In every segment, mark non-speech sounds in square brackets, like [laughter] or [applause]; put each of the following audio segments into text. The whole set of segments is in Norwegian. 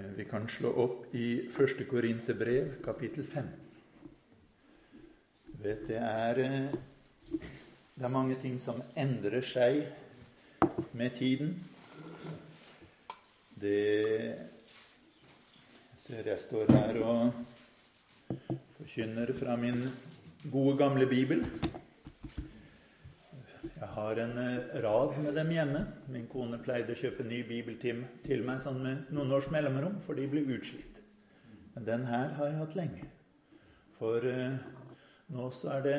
Eh, vi kan slå opp i 1. Korinterbrev, kapittel 5. Du vet, det er, eh, det er mange ting som endrer seg med tiden. Det Jeg ser jeg står her og forkynner fra min gode, gamle bibel. Jeg har en eh, rad med dem hjemme. Min kone pleide å kjøpe ny bibel til, til meg sånn med noen års mellomrom, for de ble utslitt. Men den her har jeg hatt lenge. For eh, nå så er det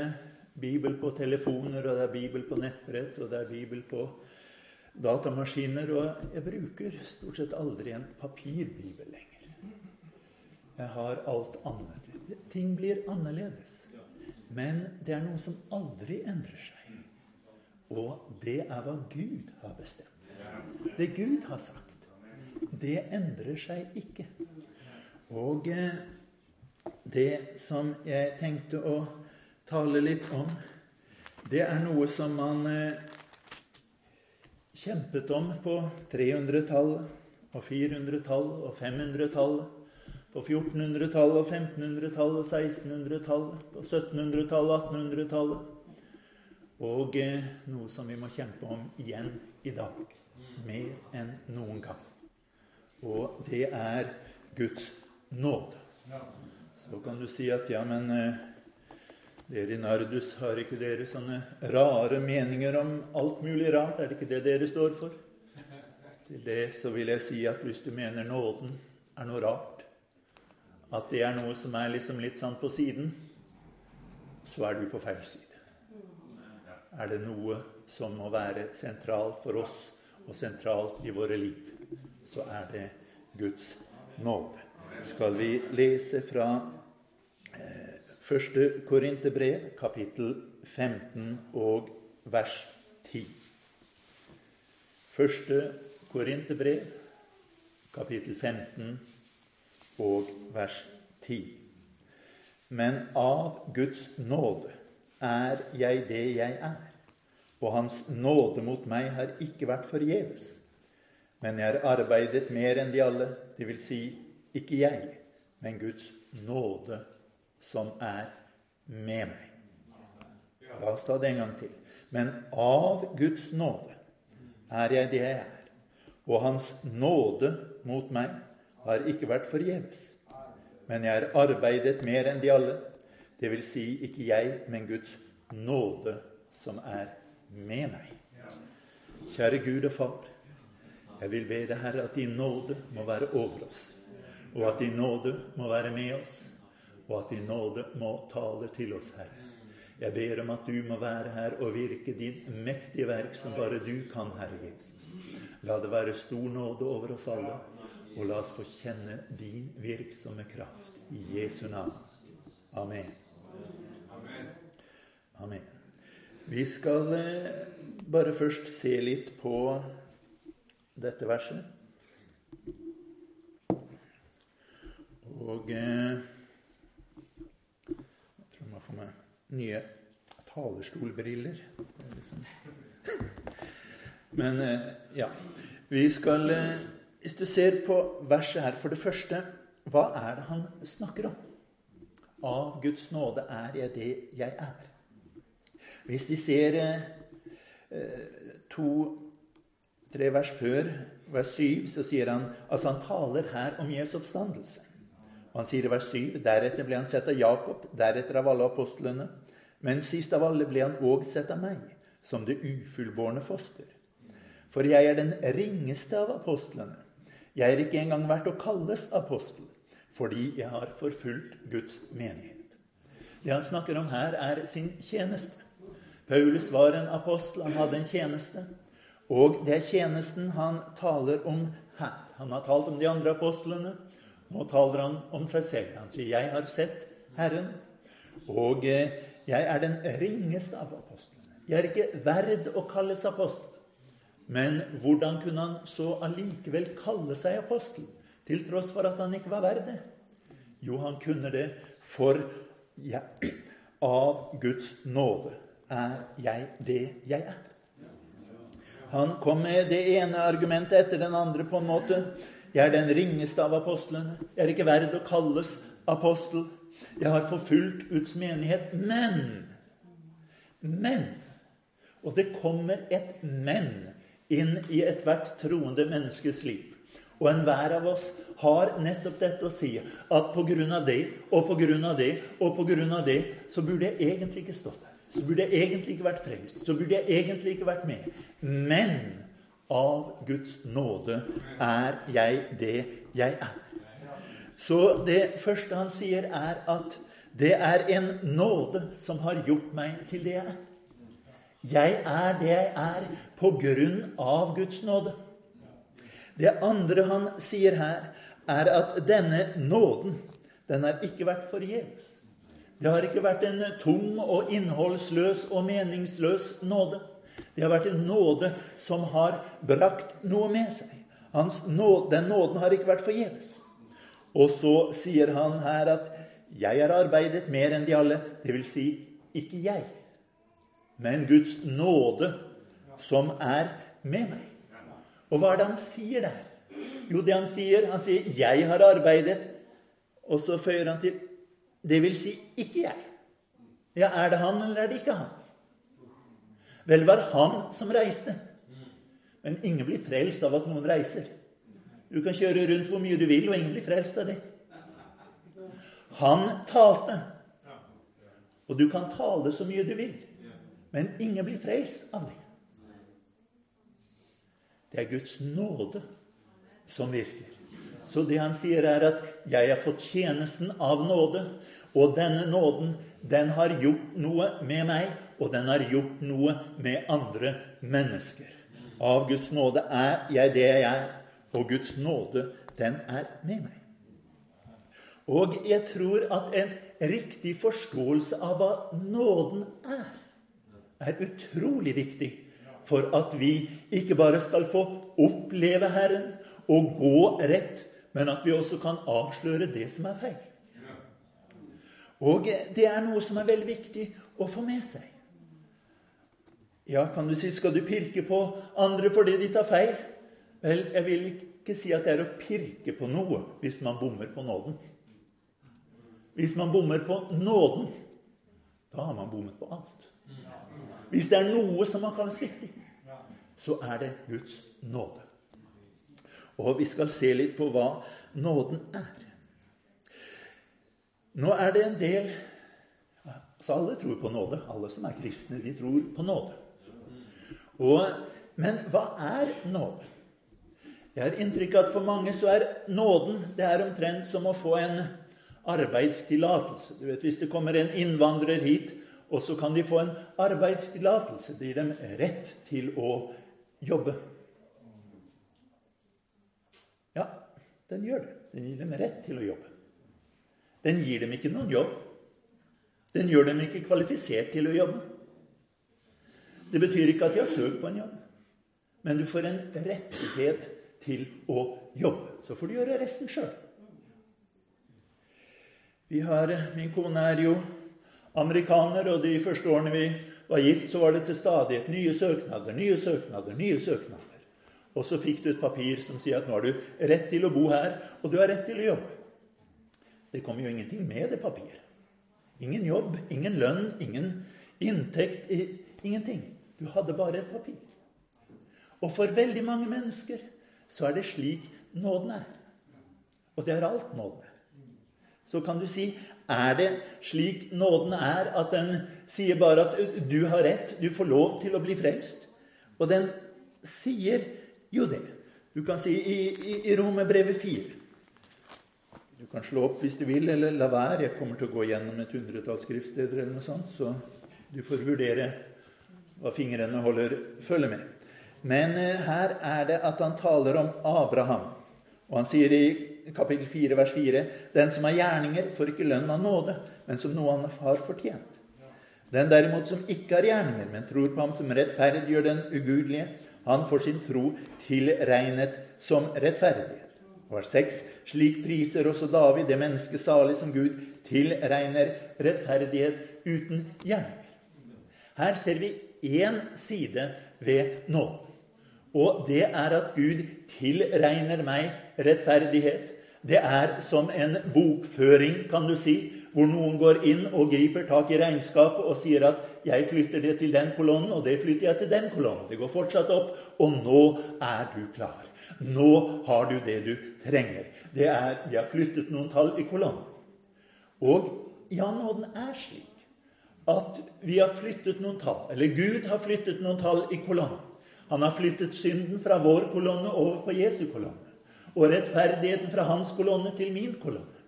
bibel på telefoner, og det er bibel på nettbrett, og det er bibel på datamaskiner. Og jeg bruker stort sett aldri en papirbibel lenger. Jeg har alt annet. Ting blir annerledes. Men det er noe som aldri endrer seg. Og det er hva Gud har bestemt. Det Gud har sagt, det endrer seg ikke. Og eh, det som jeg tenkte å tale litt om, det er noe som man eh, kjempet om på 300-tallet og 400-tallet og 500-tallet. På 1400-tallet og 1500-tallet, 1600-tallet, på 1700-tallet og 1800-tallet. Og eh, noe som vi må kjempe om igjen i dag. Mer enn noen gang. Og det er Guds nåde. Så kan du si at ja, men eh, dere i Nardus, har ikke dere sånne rare meninger om alt mulig rart? Er det ikke det dere står for? Til det så vil jeg si at hvis du mener nåden er noe rart, at det er noe som er liksom litt sånn på siden, så er du på feil side er det noe som må være sentralt for oss og sentralt i våre liv, så er det Guds nåde. Skal vi lese fra eh, første Korinterbrev, kapittel 15 og vers 10. Første Korinterbrev, kapittel 15 og vers 10. Men av Guds nåde er jeg det jeg er, og Hans nåde mot meg har ikke vært forgjeves. Men jeg har arbeidet mer enn de alle, det vil si ikke jeg, men Guds nåde som er med meg. La oss ta det en gang til. Men av Guds nåde er jeg det jeg er, og Hans nåde mot meg har ikke vært forgjeves. Men jeg har arbeidet mer enn de alle, det vil si ikke jeg, men Guds nåde som er med meg. Kjære Gud og Far. Jeg vil be deg, Herre, at din nåde må være over oss, og at din nåde må være med oss, og at din nåde må tale til oss, Herre. Jeg ber om at du må være her og virke din mektige verk som bare du kan, Herre Jesus. La det være stor nåde over oss alle, og la oss få kjenne din virksomme kraft. I Jesu navn. Amen. Amen. Vi skal eh, bare først se litt på dette verset. Og eh, Jeg tror jeg må få meg nye talerstolbriller. Liksom. [laughs] Men eh, ja. Vi skal Hvis du ser på verset her, for det første Hva er det han snakker om? Av Guds nåde er jeg det jeg er. Hvis vi ser eh, to-tre vers før, vers 7, så sier han altså han taler her om Jesu oppstandelse. Og han sier i vers 7.: Deretter ble han sett av Jakob, deretter av alle apostlene. Men sist av alle ble han òg sett av meg, som det ufullbårne foster. For jeg er den ringeste av apostlene. Jeg er ikke engang verdt å kalles apostel, fordi jeg har forfulgt Guds menighet. Det han snakker om her, er sin tjeneste. Paulus var en apostel, han hadde en tjeneste. Og det er tjenesten han taler om her. Han har talt om de andre apostlene. Nå taler han om seg selv. Han sier, 'Jeg har sett Herren', og eh, 'jeg er den ringeste av apostlene'. Jeg er ikke verd å kalles apostel. Men hvordan kunne han så allikevel kalle seg apostel, til tross for at han ikke var verd det? Jo, han kunne det for ja, [clears throat] av Guds nåde er jeg det jeg er. Han kom med det ene argumentet etter den andre på en måte. Jeg er den ringeste av apostlene. Jeg er ikke verd å kalles apostel. Jeg har forfulgt Guds menighet. Men Men Og det kommer et men inn i ethvert troende menneskes liv. Og enhver av oss har nettopp dette å si at pga. det og pga. det og pga. det, så burde jeg egentlig ikke stått her. Så burde jeg egentlig ikke vært frelst. Så burde jeg egentlig ikke vært med. Men av Guds nåde er jeg det jeg er. Så det første han sier, er at det er en nåde som har gjort meg til det jeg er. Jeg er det jeg er på grunn av Guds nåde. Det andre han sier her, er at denne nåden, den har ikke vært forgjeves. Det har ikke vært en tom og innholdsløs og meningsløs nåde. Det har vært en nåde som har brakt noe med seg. Nåde, den nåden har ikke vært forgjeves. Og så sier han her at 'jeg har arbeidet mer enn de alle'. Det vil si ikke jeg, men Guds nåde som er med meg. Og hva er det han sier der? Jo, det han sier, han sier 'jeg har arbeidet', og så føyer han til 'det vil si ikke jeg'. Ja, er det han, eller er det ikke han? Vel, var han som reiste. Men ingen blir frelst av at noen reiser. Du kan kjøre rundt hvor mye du vil, og ingen blir frelst av det. Han talte. Og du kan tale så mye du vil, men ingen blir frelst av det. Det er Guds nåde som virker. Så det han sier, er at 'jeg har fått tjenesten av nåde', og denne nåden, den har gjort noe med meg, og den har gjort noe med andre mennesker. Av Guds nåde er jeg det jeg er, og Guds nåde, den er med meg. Og jeg tror at en riktig forståelse av hva nåden er, er utrolig viktig for at vi ikke bare skal få oppleve Herren og gå rett, men at vi også kan avsløre det som er feil. Og det er noe som er veldig viktig å få med seg. Ja, kan du si, skal du pirke på andre fordi de tar feil? Vel, jeg vil ikke si at det er å pirke på noe hvis man bommer på nåden. Hvis man bommer på nåden, da har man bommet på alt. Hvis det er noe som man kalles i, så er det Guds nåde. Og vi skal se litt på hva nåden er. Nå er det en del Så Alle tror på nåde. Alle som er kristne, de tror på nåde. Og, men hva er nåde? Jeg har inntrykk av at for mange så er nåden det er omtrent som å få en arbeidstillatelse. Du vet, Hvis det kommer en innvandrer hit og så kan de få en arbeidstillatelse. Det gir dem rett til å jobbe. Ja, den gjør det. Den gir dem rett til å jobbe. Den gir dem ikke noen jobb. Den gjør dem ikke kvalifisert til å jobbe. Det betyr ikke at de har søkt på en jobb, men du får en rettighet til å jobbe. Så får du gjøre resten sjøl. Min kone er jo amerikaner, og de første årene vi var gift, så var det til stadighet nye søknader, nye søknader, nye søknader. Og så fikk du et papir som sier at nå har du rett til å bo her, og du har rett til å jobbe. Det kom jo ingenting med det papiret. Ingen jobb, ingen lønn, ingen inntekt, ingenting. Du hadde bare et papir. Og for veldig mange mennesker så er det slik nåden er. Og det er alt nåden er. Så kan du si er det slik nåden er, at den sier bare at du har rett, du får lov til å bli frelst? Og den sier jo det. Du kan si i, i, i Romerbrevet 4 Du kan slå opp hvis du vil, eller la være. Jeg kommer til å gå gjennom et hundretall skriftsteder, eller noe sånt, så du får vurdere hva fingrene holder følge med. Men eh, her er det at han taler om Abraham. Og han sier i kapittel 4, vers 4.: Den som har gjerninger, får ikke lønn av nåde, men som noe han har fortjent. Den derimot som ikke har gjerninger, men tror på ham som rettferdiggjør den ugudelige, han får sin tro tilregnet som rettferdighet. Vers 6.: Slik priser også David det menneske salig som Gud tilregner rettferdighet uten gjerninger. Her ser vi én side ved nåden. Og det er at Gud tilregner meg rettferdighet. Det er som en bokføring, kan du si, hvor noen går inn og griper tak i regnskapet og sier at 'jeg flytter det til den kolonnen, og det flytter jeg til den kolonnen'. Det går fortsatt opp, og nå er du klar. Nå har du det du trenger. Det er, Vi har flyttet noen tall i kolonnen. Og ja, nåden er slik at vi har flyttet noen tall, eller Gud har flyttet noen tall i kolonnen. Han har flyttet synden fra vår kolonne over på Jesu kolonne og rettferdigheten fra hans kolonne til min kolonne.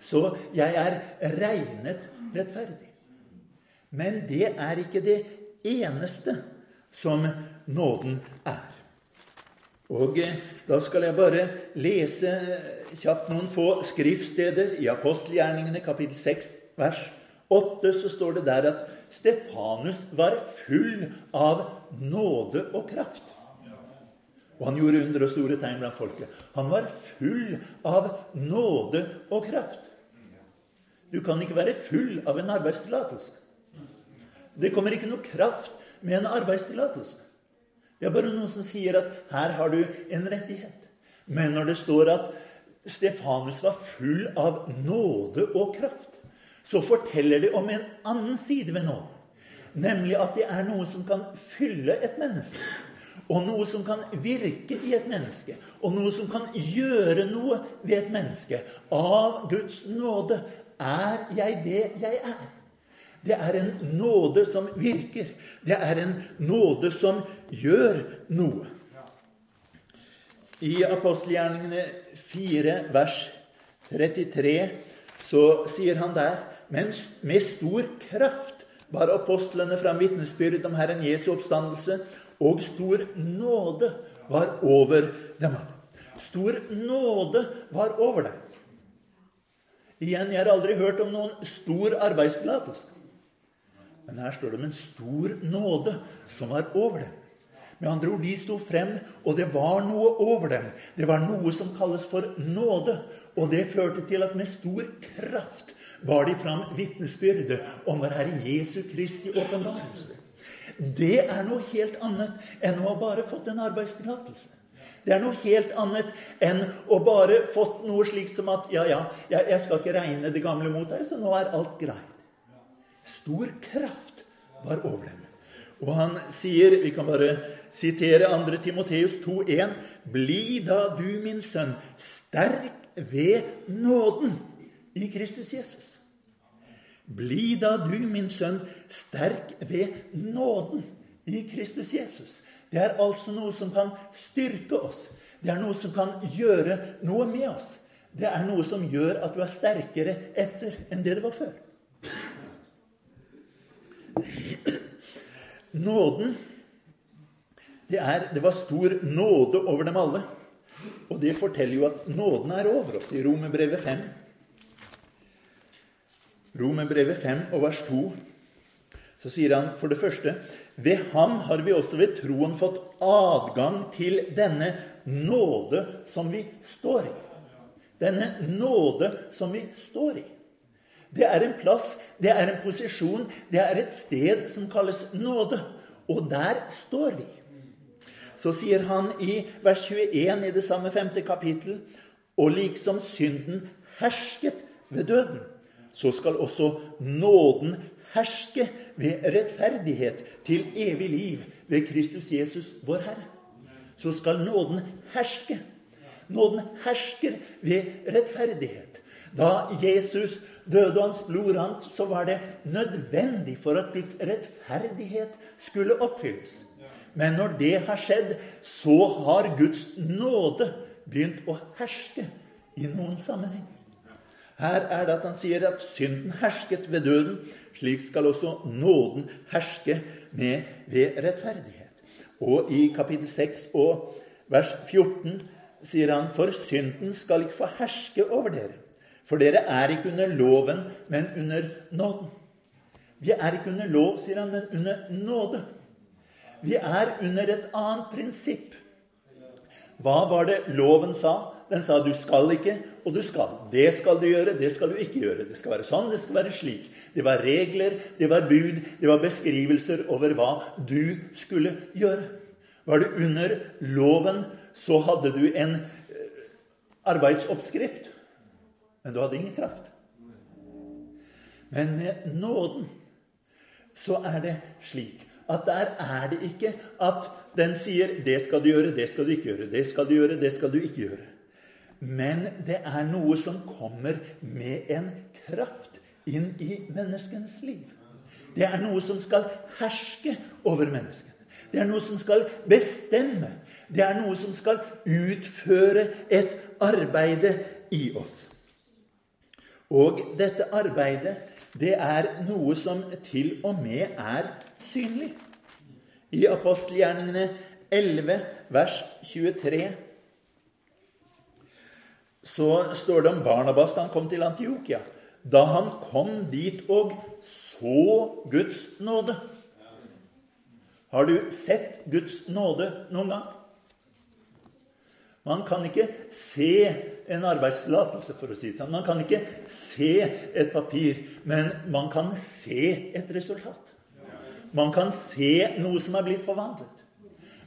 Så jeg er regnet rettferdig. Men det er ikke det eneste som nåden er. Og eh, da skal jeg bare lese kjapt noen få skriftsteder. I apostelgjerningene kapittel 6 vers 8 så står det der at Stefanus var full av nåde og kraft. Og han gjorde under og store tegn blant folket. Han var full av nåde og kraft. Du kan ikke være full av en arbeidstillatelse. Det kommer ikke noe kraft med en arbeidstillatelse. Det er bare noen som sier at 'her har du en rettighet'. Men når det står at Stefanus var full av nåde og kraft, så forteller det om en annen side ved nåden. Nemlig at det er noe som kan fylle et menneske og noe som kan virke i et menneske, og noe som kan gjøre noe ved et menneske. Av Guds nåde er jeg det jeg er. Det er en nåde som virker. Det er en nåde som gjør noe. I apostelgjerningene 4, vers 33, så sier han der Men med stor kraft bar apostlene fram vitnesbyrd om Herren Jesu oppstandelse, og stor nåde var over dem. Stor nåde var over dem. Igjen, jeg har aldri hørt om noen stor arbeidstillatelse. Men her står det om en stor nåde som var over dem. Med andre ord, de sto frem, og det var noe over dem. Det var noe som kalles for nåde. Og det førte til at med stor kraft bar de fram vitnesbyrdet om vår Herre Jesu Kristi åpenbarelse. Det er noe helt annet enn å ha bare fått en arbeidstillatelse. Det er noe helt annet enn å bare fått noe slik som at ja, ja, jeg skal ikke regne det gamle mot deg, så nå er alt greit. Stor kraft var over dem. Og han sier, vi kan bare sitere 2. Timoteus 2,1.: Bli da du, min sønn, sterk ved nåden i Kristus Jesus. Bli da du, min sønn, sterk ved nåden i Kristus Jesus. Det er altså noe som kan styrke oss. Det er noe som kan gjøre noe med oss. Det er noe som gjør at du er sterkere etter enn det du var før. Nåden det, er, det var stor nåde over dem alle. Og det forteller jo at nåden er over oss i Romerbrevet 5. Romerbrevet 5 og vers 2, så sier han for det første Ved ham har vi også ved troen fått adgang til denne nåde som vi står i. Denne nåde som vi står i. Det er en plass, det er en posisjon, det er et sted som kalles nåde. Og der står vi. Så sier han i vers 21 i det samme femte kapittel Og liksom synden hersket ved døden, så skal også nåden herske ved rettferdighet til evig liv ved Kristus Jesus, vår Herre. Så skal nåden herske. Nåden hersker ved rettferdighet. Da Jesus døde og hans blod rant, så var det nødvendig for at Guds rettferdighet skulle oppfylles. Men når det har skjedd, så har Guds nåde begynt å herske i noen sammenheng. Her er det at han sier at synden hersket ved døden. Slik skal også nåden herske med ved rettferdighet. Og i kapittel 6 og vers 14 sier han for synden skal ikke få herske over dere. For dere er ikke under loven, men under nåden. Vi er ikke under lov, sier han, men under nåde. Vi er under et annet prinsipp. Hva var det loven sa? Den sa du skal ikke, og du skal. Det skal du gjøre, det skal du ikke gjøre. Det skal være sånn, det skal være slik. Det var regler, det var bud, det var beskrivelser over hva du skulle gjøre. Var du under loven, så hadde du en eh, arbeidsoppskrift, men du hadde ingen kraft. Men med nåden så er det slik at der er det ikke at den sier 'det skal du gjøre, det skal du ikke gjøre', 'det skal du gjøre, det skal du ikke gjøre'. Men det er noe som kommer med en kraft inn i menneskenes liv. Det er noe som skal herske over menneskene. Det er noe som skal bestemme. Det er noe som skal utføre et arbeide i oss. Og dette arbeidet, det er noe som til og med er synlig. I apostelgjerningene 11, vers 23, så står det om Barnabas da han kom til Antiokia. Da han kom dit og så Guds nåde. Har du sett Guds nåde noen gang? Man kan ikke se en arbeidstillatelse, for å si det sånn. Man kan ikke se et papir, men man kan se et resultat. Man kan se noe som er blitt forvandlet.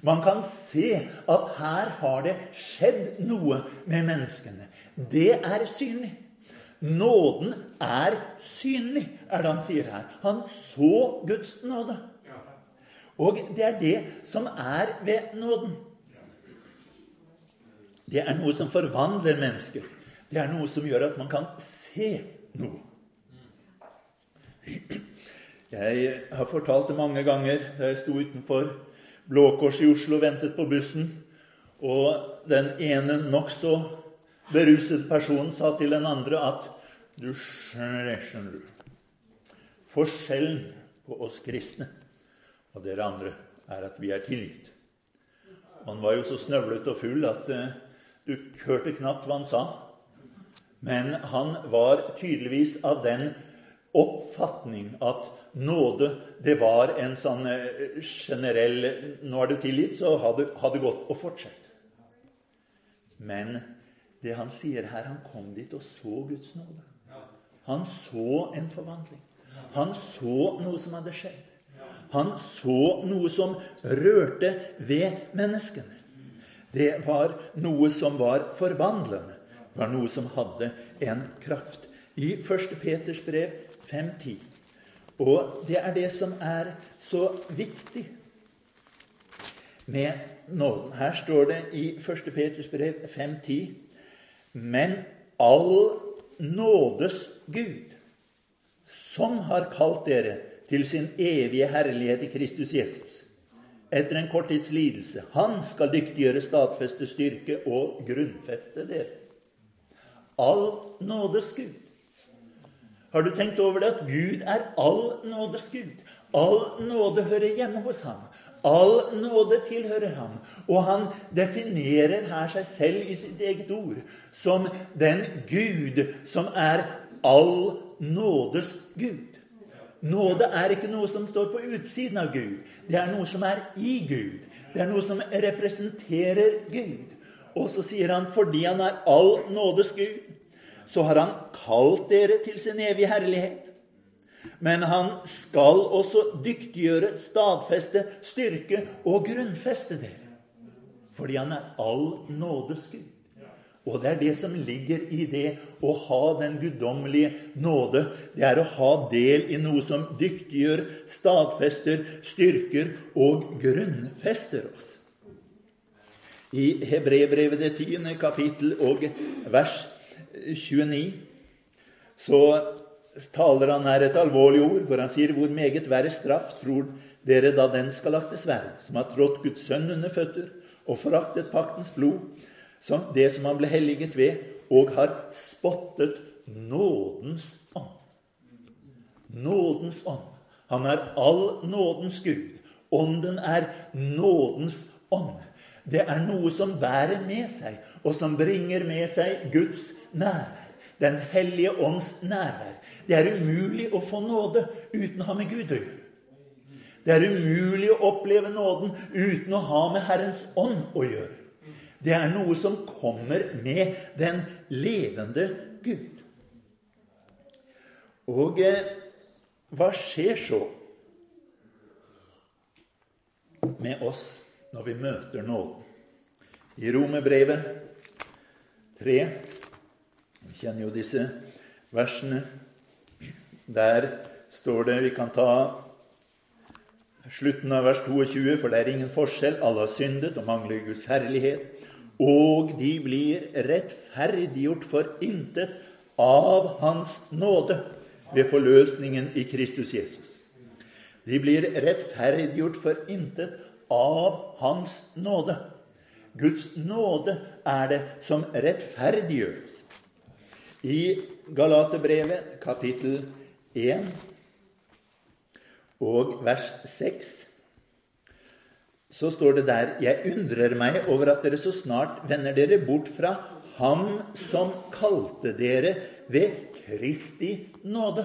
Man kan se at her har det skjedd noe med menneskene. Det er synlig. Nåden er synlig, er det han sier her. Han så Guds nåde. Og det er det som er ved nåden. Det er noe som forvandler mennesker. Det er noe som gjør at man kan se noe. Jeg har fortalt det mange ganger da jeg sto utenfor Blå Kors i Oslo ventet på bussen, og den ene nokså berusede personen sa til den andre at du skjønner, skjønner du, Forskjellen på oss kristne og dere andre er at vi er tilgitt. Han var jo så snøvlete og full at uh, du hørte knapt hva han sa. Men han var tydeligvis av den oppfatning at nåde det var en sånn eh, generell Nå er du tilgitt, så ha det, ha godt, og fortsett. Men det han sier her Han kom dit og så Guds nåde. Han så en forvandling. Han så noe som hadde skjedd. Han så noe som rørte ved menneskene. Det var noe som var forvandlende. Det var noe som hadde en kraft. I 1. Peters brev 5.10 og det er det som er så viktig med nåden. Her står det i 1. Peters brev 5.10.: Men all nådes Gud, som har kalt dere til sin evige herlighet i Kristus Jesus, etter en kort tids lidelse, han skal dyktiggjøre, stadfeste, styrke og grunnfeste dere. All nådes Gud. Har du tenkt over det at Gud er all nådes Gud? All nåde hører hjemme hos ham. All nåde tilhører ham. Og han definerer her seg selv i sitt eget ord som den Gud som er all nådes Gud. Nåde er ikke noe som står på utsiden av Gud. Det er noe som er i Gud. Det er noe som representerer Gud. Og så sier han fordi han er all nådes Gud, så har han kalt dere til sin evige herlighet. Men han skal også dyktiggjøre, stadfeste, styrke og grunnfeste dere. Fordi han er all nådes Gud. Og det er det som ligger i det å ha den guddommelige nåde. Det er å ha del i noe som dyktiggjør, stadfester, styrker og grunnfester oss. I Hebrebrevet det tiende kapittel og vers 29 så taler han her et alvorlig ord, for han sier hvor meget verre straff tror dere da den skal lagtes være, som har trådt Guds sønn under føtter og foraktet paktens blod, som det som han ble helliget ved, og har spottet nådens ånd. Nådens ånd. Han er all nådens Gud. Ånden er nådens ånd. Det er noe som bærer med seg, og som bringer med seg Guds nærvær. Den hellige ånds nærvær. Det er umulig å få nåde uten å ha med Gud å gjøre. Det er umulig å oppleve nåden uten å ha med Herrens ånd å gjøre. Det er noe som kommer med den levende Gud. Og eh, hva skjer så med oss når vi møter nåden. I Romerbrevet 3 Vi kjenner jo disse versene. Der står det Vi kan ta slutten av vers 22, for det er ingen forskjell. Alle har syndet og mangler Guds herlighet. Og de blir rettferdiggjort for intet av Hans nåde ved forløsningen i Kristus Jesus. De blir rettferdiggjort for intet av Hans nåde. Guds nåde er det som rettferdiggjøres. I Galaterbrevet kapittel 1 og vers 6 så står det der Jeg undrer meg over at dere så snart vender dere bort fra Ham som kalte dere ved Kristi nåde.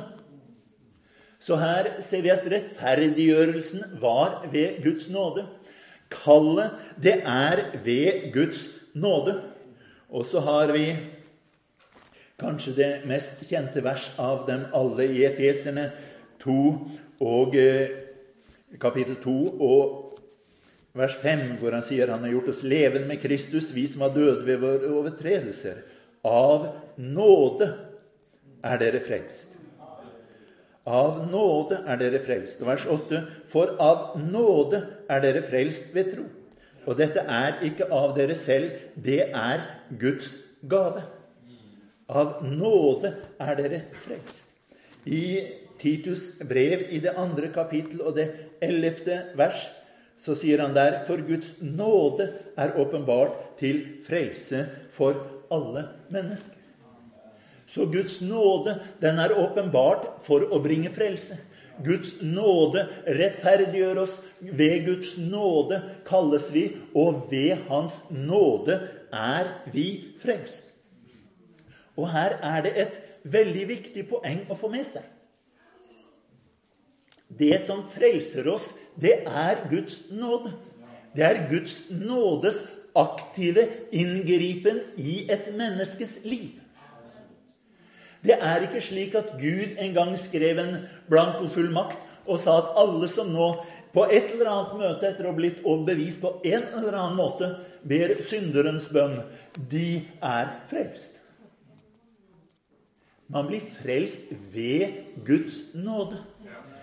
Så her ser vi at rettferdiggjørelsen var ved Guds nåde. Kallet, det er ved Guds nåde. Og så har vi kanskje det mest kjente vers av dem alle i Efeserne 2 og eh, kapittel 2 og vers 5, hvor han sier han har gjort oss levende med Kristus, vi som var døde ved våre overtredelser. Av nåde er dere frelst. Av nåde er dere frelst. Vers 8.: For av nåde er dere frelst ved tro. Og dette er ikke av dere selv, det er Guds gave. Av nåde er dere frelst. I Titus brev i det andre kapittel og det ellevte vers så sier han der For Guds nåde er åpenbart til frelse for alle mennesker. Så Guds nåde, den er åpenbart for å bringe frelse. Guds nåde rettferdiggjør oss. Ved Guds nåde kalles vi, og ved Hans nåde er vi frelst. Og her er det et veldig viktig poeng å få med seg. Det som frelser oss, det er Guds nåde. Det er Guds nådes aktive inngripen i et menneskes liv. Det er ikke slik at Gud en gang skrev en blankofullmakt og sa at alle som nå på et eller annet møte etter å ha blitt overbevist på en eller annen måte ber synderens bønn, de er frelst. Man blir frelst ved Guds nåde.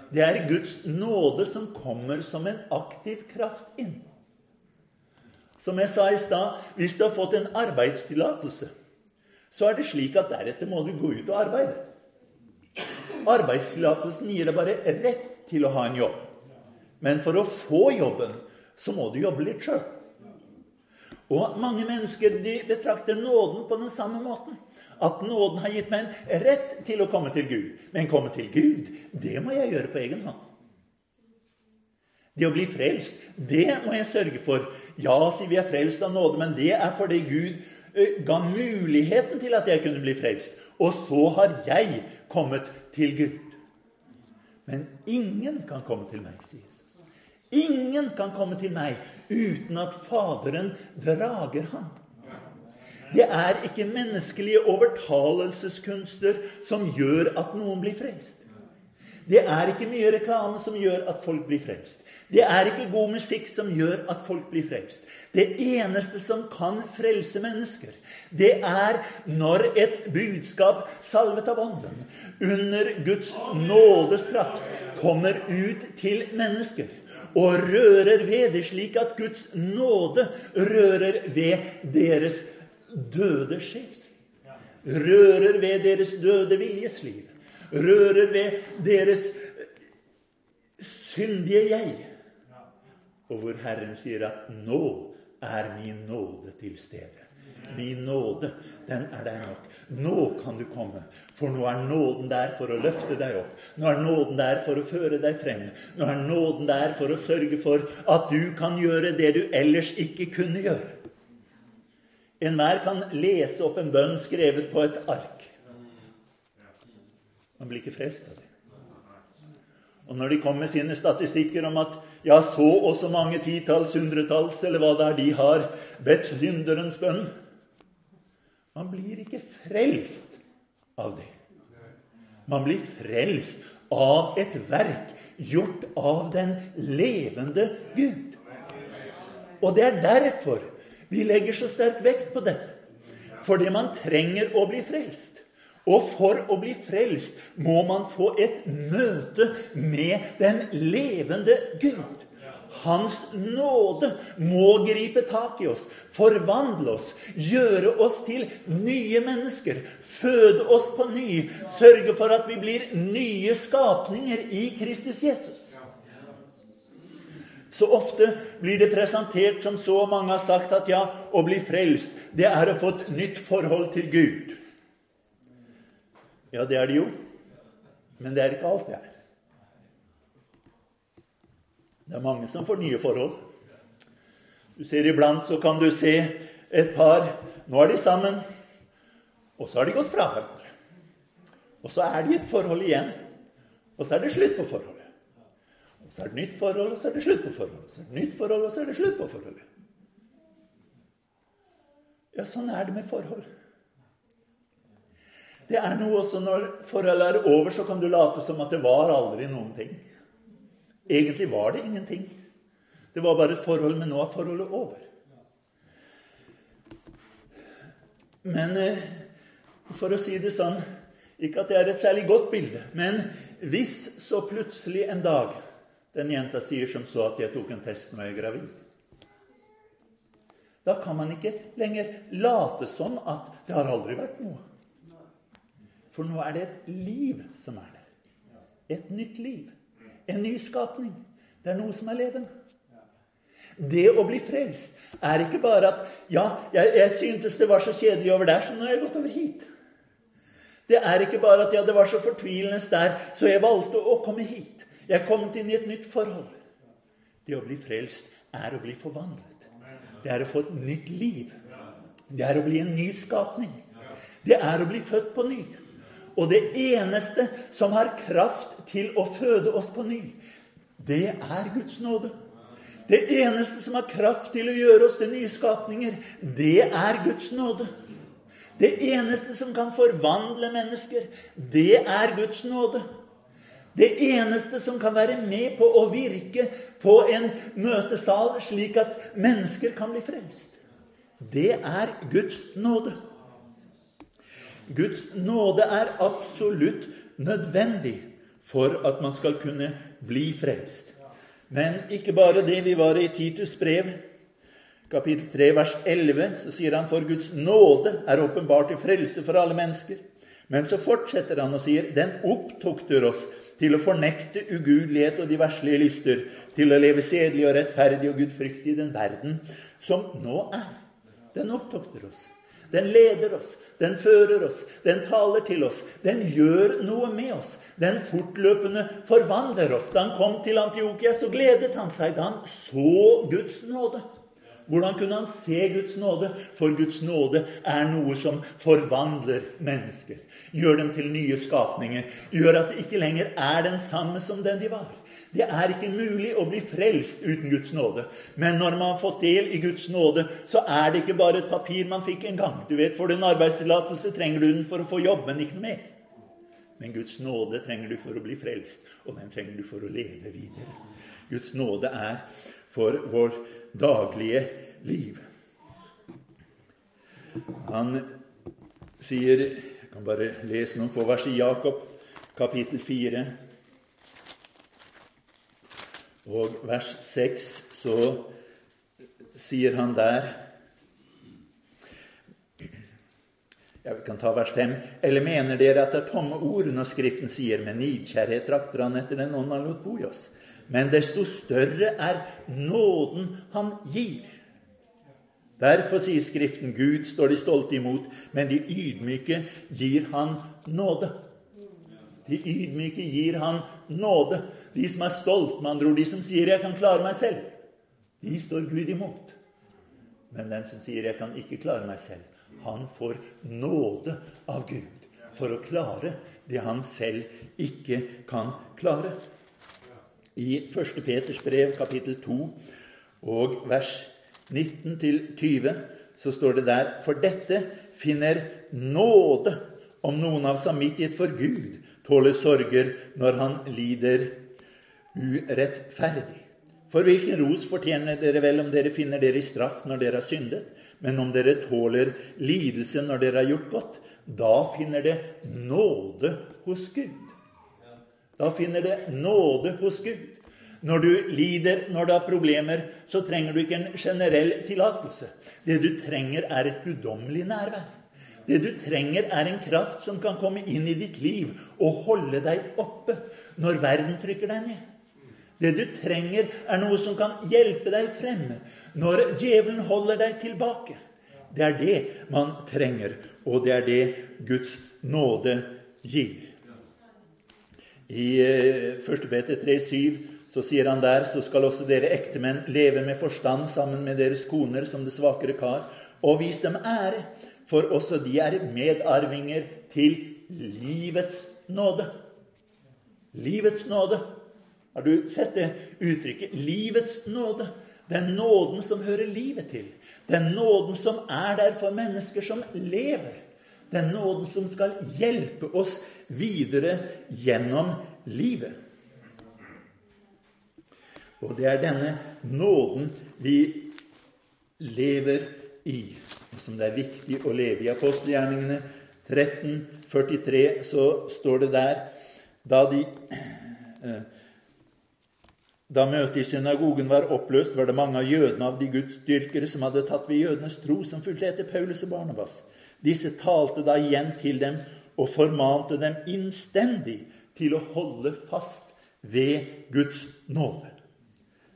Det er Guds nåde som kommer som en aktiv kraft inn. Som jeg sa i stad, hvis du har fått en arbeidstillatelse, så er det slik at deretter må du gå ut og arbeide. Arbeidstillatelsen gir deg bare rett til å ha en jobb. Men for å få jobben så må du jobbe litt sjøl. Og mange mennesker de betrakter nåden på den samme måten at nåden har gitt meg en rett til å komme til Gud. Men komme til Gud, det må jeg gjøre på egen hånd. Det å bli frelst, det må jeg sørge for. Ja, sier vi er frelst av nåde, men det er fordi Gud ga muligheten til at jeg kunne bli frelst. Og så har jeg kommet til Gud. Men ingen kan komme til meg, sier Jesus. Ingen kan komme til meg uten at Faderen drager ham. Det er ikke menneskelige overtalelseskunster som gjør at noen blir frelst. Det er ikke mye reklame som gjør at folk blir frelst. Det er ikke god musikk som gjør at folk blir frelst. Det eneste som kan frelse mennesker, det er når et budskap salvet av Ånden, under Guds nådes kraft, kommer ut til mennesker og rører ved det, slik at Guds nåde rører ved deres liv døde sjels. Rører ved deres døde viljesliv. Rører ved deres syndige jeg. Og hvor Herren sier at 'nå er min nåde til stede'. Min nåde, den er deg nok. Nå kan du komme, for nå er nåden der for å løfte deg opp. Nå er nåden der for å føre deg frem. Nå er nåden der for å sørge for at du kan gjøre det du ellers ikke kunne gjøre. Enhver kan lese opp en bønn skrevet på et ark. Man blir ikke frelst av det. Og når de kommer med sine statistikker om at ja, så og så mange titalls, hundretalls, eller hva det er de har, bedt synderens bønn Man blir ikke frelst av det. Man blir frelst av et verk gjort av den levende Gud. og det er derfor vi legger så sterk vekt på dette. Fordi man trenger å bli frelst. Og for å bli frelst må man få et møte med den levende Gud. Hans nåde må gripe tak i oss, forvandle oss, gjøre oss til nye mennesker, føde oss på ny, sørge for at vi blir nye skapninger i Kristus Jesus. Så ofte blir det presentert som så mange har sagt, at ja, å bli frelst, det er å få et nytt forhold til Gud. Ja, det er det jo, men det er ikke alt det er. Det er mange som får nye forhold. Du ser Iblant så kan du se et par Nå er de sammen, og så har de gått fra hverandre. Og så er de i et forhold igjen, og så er det slutt på forholdet. Og så er det nytt forhold, og så er det slutt på forholdet. Så er det nytt forhold, og så er det slutt på forholdet. Ja, sånn er det med forhold. Det er noe også når forholdet er over, så kan du late som at det var aldri noen ting. Egentlig var det ingenting. Det var bare et forhold, men nå er forholdet over. Men eh, for å si det sånn Ikke at det er et særlig godt bilde, men hvis så plutselig en dag den jenta sier som så at 'jeg tok en test når jeg er gravid', da kan man ikke lenger late som at det har aldri vært noe. For nå er det et liv som er der. Et nytt liv. En ny skapning. Det er noe som er levende. Det å bli frelst er ikke bare at 'Ja, jeg, jeg syntes det var så kjedelig over der, så nå har jeg gått over hit'. Det er ikke bare at 'ja, det var så fortvilende der, så jeg valgte å komme hit'. Jeg er kommet inn i et nytt forhold. Det å bli frelst er å bli forvandlet. Det er å få et nytt liv. Det er å bli en ny skapning. Det er å bli født på ny. Og det eneste som har kraft til å føde oss på ny, det er Guds nåde. Det eneste som har kraft til å gjøre oss til nyskapninger, det er Guds nåde. Det eneste som kan forvandle mennesker, det er Guds nåde. Det eneste som kan være med på å virke på en møtesal slik at mennesker kan bli frelst, det er Guds nåde. Guds nåde er absolutt nødvendig for at man skal kunne bli frelst. Men ikke bare det. Vi var i Titus brev, kapittel 3, vers 11. Så sier han for Guds nåde er åpenbart til frelse for alle mennesker. Men så fortsetter han og sier den opptukter oss til å fornekte ugudelighet og de verslige lyster, til å leve sedelig og rettferdig og gudfryktig i den verden som nå er. Den opptokter oss. Den leder oss, den fører oss, den taler til oss. Den gjør noe med oss. Den fortløpende forvandler oss. Da han kom til Antiokia, så gledet han seg da han så Guds nåde. Hvordan kunne han se Guds nåde? For Guds nåde er noe som forvandler mennesker. Gjør dem til nye skapninger. Gjør at det ikke lenger er den samme som den de var. Det er ikke mulig å bli frelst uten Guds nåde. Men når man har fått del i Guds nåde, så er det ikke bare et papir man fikk en gang. Du vet, Får du en arbeidstillatelse, trenger du den for å få jobb, men ikke noe mer. Men Guds nåde trenger du for å bli frelst, og den trenger du for å leve videre. Guds nåde er for vår daglige liv. Han sier Jeg kan bare lese noen få vers i Jakob, kapittel 4. Og vers 6 så sier han der Jeg kan ta vers 5. Eller mener dere at det er tomme ord når Skriften sier med nidkjærhet trakter han etter den ånd han lot bo i oss? Men desto større er nåden han gir. Derfor sier Skriften Gud står de stolte imot, men de ydmyke gir han nåde. De ydmyke gir han nåde. De som er stolt, med andre ord, de som sier 'jeg kan klare meg selv', de står Gud imot. Men den som sier 'jeg kan ikke klare meg selv', han får nåde av Gud for å klare det han selv ikke kan klare. I 1. Peters brev, kapittel 2, og vers 19-20, så står det der For dette finner nåde om noen av samvittighet for Gud tåler sorger når han lider urettferdig. For hvilken ros fortjener dere vel om dere finner dere i straff når dere har syndet? Men om dere tåler lidelse når dere har gjort godt, da finner det nåde hos Gud. Da finner det nåde hos Gud. Når du lider, når du har problemer, så trenger du ikke en generell tillatelse. Det du trenger, er et guddommelig nærvær. Det du trenger, er en kraft som kan komme inn i ditt liv og holde deg oppe når verden trykker deg ned. Det du trenger, er noe som kan hjelpe deg frem når djevelen holder deg tilbake. Det er det man trenger, og det er det Guds nåde gir. I 1. Eh, Peter 3,7 så sier han der så skal også dere ektemenn leve med forstand sammen med deres koner som det svakere kar, og vis dem ære, for også de er medarvinger til livets nåde. Livets nåde. Har du sett det uttrykket? Livets nåde. Den nåden som hører livet til. Den nåden som er der for mennesker som lever. Den nåden som skal hjelpe oss videre gjennom livet. Og det er denne nåden vi lever i, og som det er viktig å leve i. Apostelgjerningene 1343 så står det der da de eh, da møtet i synagogen var oppløst, var det mange av jødene av de gudsdyrkere som hadde tatt ved jødenes tro, som fulgte etter Paulus og Barnabas. Disse talte da igjen til dem og formante dem innstendig til å holde fast ved Guds nåde.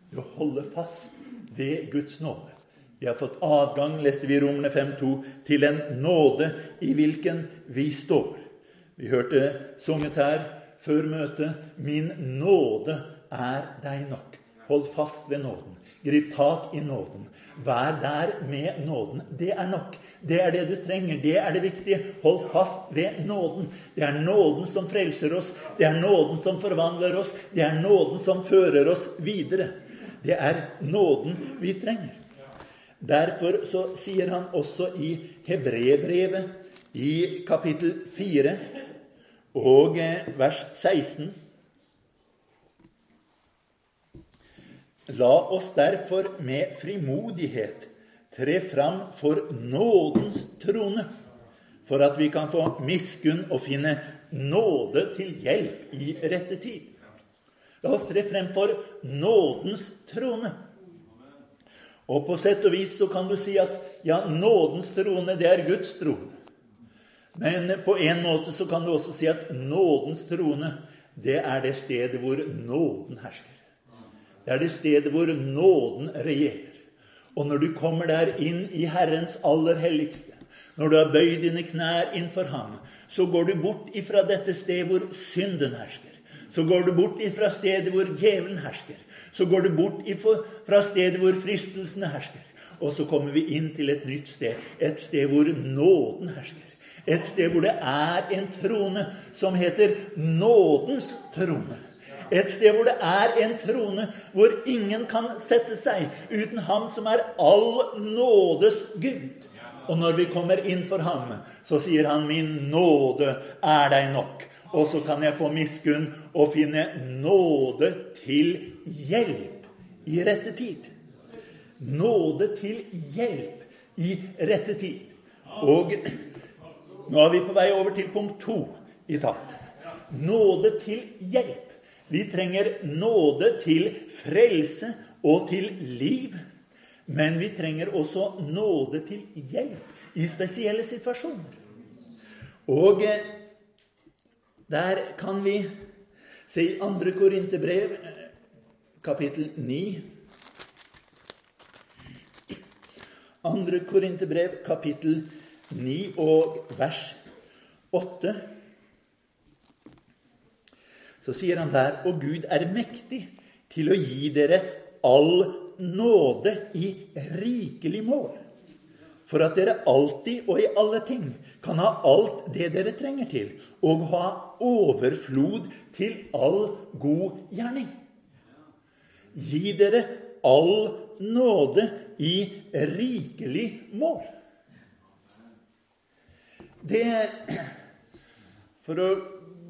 Til å holde fast ved Guds nåde. Vi har fått adgang, leste vi i Romerne 5.2, til en nåde i hvilken vi står. Vi hørte sunget her før møtet 'Min nåde er deg nok. Hold fast ved nåden. Grip tak i nåden. Vær der med nåden. Det er nok. Det er det du trenger. Det er det viktige. Hold fast ved nåden. Det er nåden som frelser oss. Det er nåden som forvandler oss. Det er nåden som fører oss videre. Det er nåden vi trenger. Derfor så sier han også i Hebrebrevet, i kapittel 4 og eh, vers 16 La oss derfor med frimodighet tre fram for nådens trone, for at vi kan få miskunn og finne nåde til hjelp i rette tid. La oss tre frem for nådens trone. Og på sett og vis så kan du si at ja, nådens trone, det er Guds trone. Men på en måte så kan du også si at nådens trone, det er det stedet hvor nåden hersker. Det er det stedet hvor nåden regjerer. Og når du kommer der inn i Herrens aller helligste, når du har bøyd dine knær innfor ham, så går du bort ifra dette stedet hvor synden hersker. Så går du bort ifra stedet hvor djevelen hersker. Så går du bort fra stedet hvor fristelsene hersker. Og så kommer vi inn til et nytt sted, et sted hvor nåden hersker. Et sted hvor det er en trone som heter nådens trone. Et sted hvor det er en trone hvor ingen kan sette seg uten Ham som er all nådes Gud. Og når vi kommer inn for ham, så sier han 'Min nåde er deg nok'. Og så kan jeg få miskunn og finne nåde til hjelp i rette tid. Nåde til hjelp i rette tid. Og nå er vi på vei over til punkt to i takt. Nåde til hjelp. Vi trenger nåde til frelse og til liv. Men vi trenger også nåde til hjelp i spesielle situasjoner. Og eh, der kan vi se i 2. Korinterbrev, kapittel 9 2. Korinterbrev, kapittel 9 og vers 8 så sier han der Og Gud er mektig til å gi dere all nåde i rikelig mål, for at dere alltid og i alle ting kan ha alt det dere trenger til, og ha overflod til all god gjerning. Gi dere all nåde i rikelig mål. Det [clears throat] For å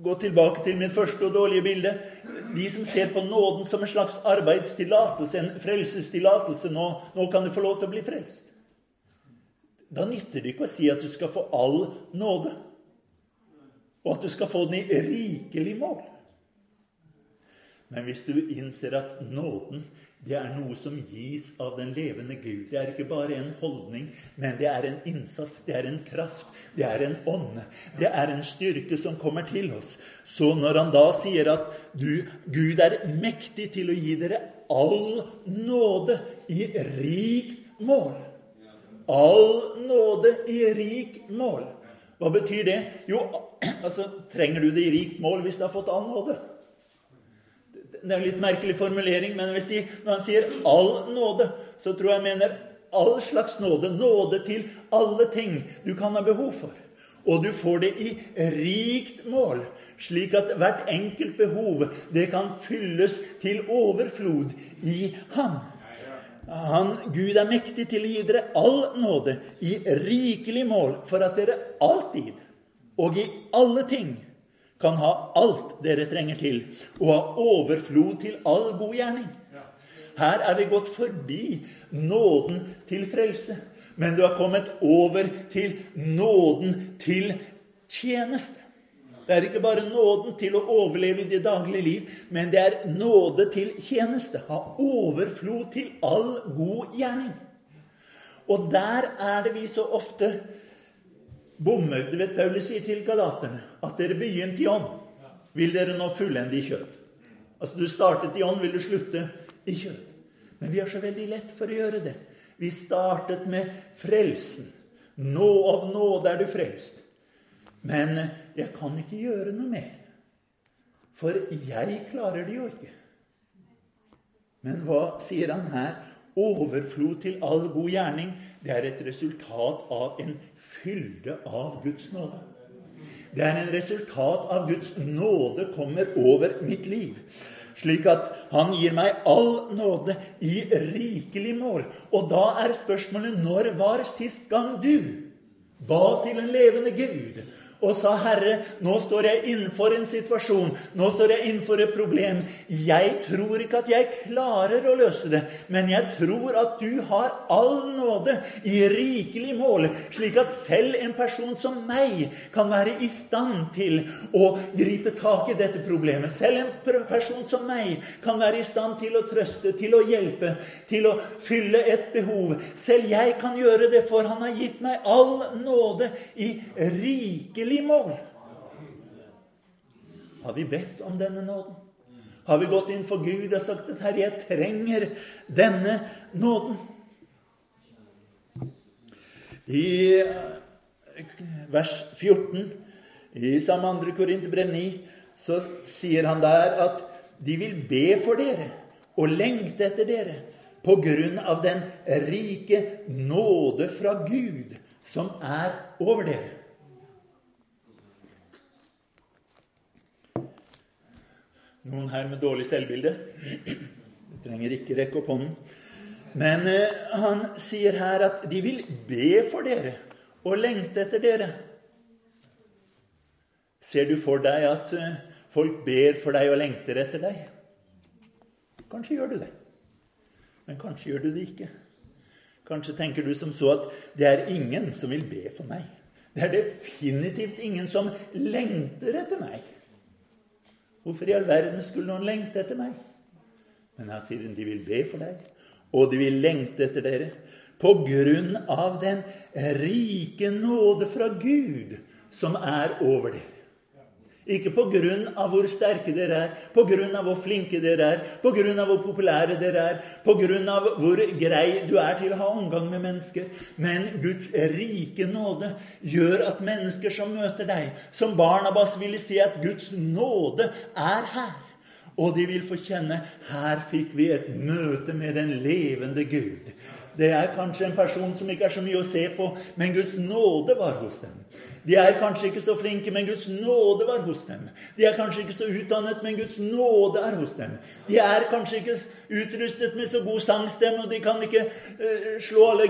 gå tilbake til mitt første og dårlige bilde De som ser på nåden som en slags arbeidstillatelse, en frelsestillatelse nå, nå kan du få lov til å bli frelst. Da nytter det ikke å si at du skal få all nåde, og at du skal få den i rikelig mål. Men hvis du innser at nåden det er noe som gis av den levende Gud. Det er ikke bare en holdning, men det er en innsats, det er en kraft, det er en ånd. Det er en styrke som kommer til oss. Så når han da sier at du, Gud er mektig til å gi dere all nåde i rikt mål All nåde i rikt mål. Hva betyr det? Jo, [clears throat] altså, trenger du det i rikt mål hvis du har fått all nåde? Det er en litt merkelig formulering, men si, når han sier 'all nåde', så tror jeg han mener all slags nåde. Nåde til alle ting du kan ha behov for. Og du får det i rikt mål, slik at hvert enkelt behov det kan fylles til overflod i ham. Han, Gud er mektig til å gi dere all nåde i rikelig mål, for at dere alltid og i alle ting kan ha alt dere trenger til, og ha overflod til all god gjerning. Her er vi gått forbi nåden til frelse, men du har kommet over til nåden til tjeneste. Det er ikke bare nåden til å overleve i det daglige liv, men det er nåde til tjeneste. Ha overflod til all god gjerning. Og der er det vi så ofte bommer. Du vet Paulus sier til galaterne at dere begynte i ånd. Vil dere nå fullende i kjøtt? Altså Du startet i ånd, vil du slutte i kjøtt? Men vi har så veldig lett for å gjøre det. Vi startet med frelsen. Nå av nåde er du frelst. Men jeg kan ikke gjøre noe mer. For jeg klarer det jo ikke. Men hva sier han her? Overflod til all god gjerning, det er et resultat av en fylde av Guds nåde. Det er en resultat av Guds nåde kommer over mitt liv. Slik at han gir meg all nåde i rikelig mål. Og da er spørsmålet når var sist gang du ba til en levende Gud og sa, 'Herre, nå står jeg innenfor en situasjon. Nå står jeg innenfor et problem. Jeg tror ikke at jeg klarer å løse det, men jeg tror at du har all nåde i rikelig mål, slik at selv en person som meg kan være i stand til å gripe tak i dette problemet. Selv en person som meg kan være i stand til å trøste, til å hjelpe, til å fylle et behov. Selv jeg kan gjøre det, for han har gitt meg all nåde i rikelig endelig mål. Har vi bedt om denne nåden? Har vi gått inn for Gud og sagt at 'Herre, jeg trenger denne nåden'? I eh, vers 14 i samme andre Korinterbrev 9 så sier han der at de vil be for dere og lengte etter dere på grunn av den rike nåde fra Gud som er over dere. Noen her med dårlig selvbilde? Du trenger ikke rekke opp hånden. Men eh, han sier her at de vil be for dere og lengte etter dere. Ser du for deg at eh, folk ber for deg og lengter etter deg? Kanskje gjør du det. Men kanskje gjør du det ikke. Kanskje tenker du som så at det er ingen som vil be for meg. Det er definitivt ingen som lengter etter meg. Hvorfor i all verden skulle noen lengte etter meg? Men her sier de vil be for deg, og de vil lengte etter dere. På grunn av den rike nåde fra Gud som er over dere. Ikke av hvor sterke dere er, av hvor flinke dere er, av hvor populære dere er, av hvor grei du er til å ha omgang med mennesker. Men Guds rike nåde gjør at mennesker som møter deg, som Barnabas ville si at Guds nåde er her. Og de vil få kjenne her fikk vi et møte med den levende Gud. Det er kanskje en person som ikke er så mye å se på, men Guds nåde var hos dem. De er kanskje ikke så flinke, men Guds nåde var hos dem. De er kanskje ikke så utdannet, men Guds nåde er hos dem. De er kanskje ikke utrustet med så god sangstemme, og de kan ikke uh, slå alle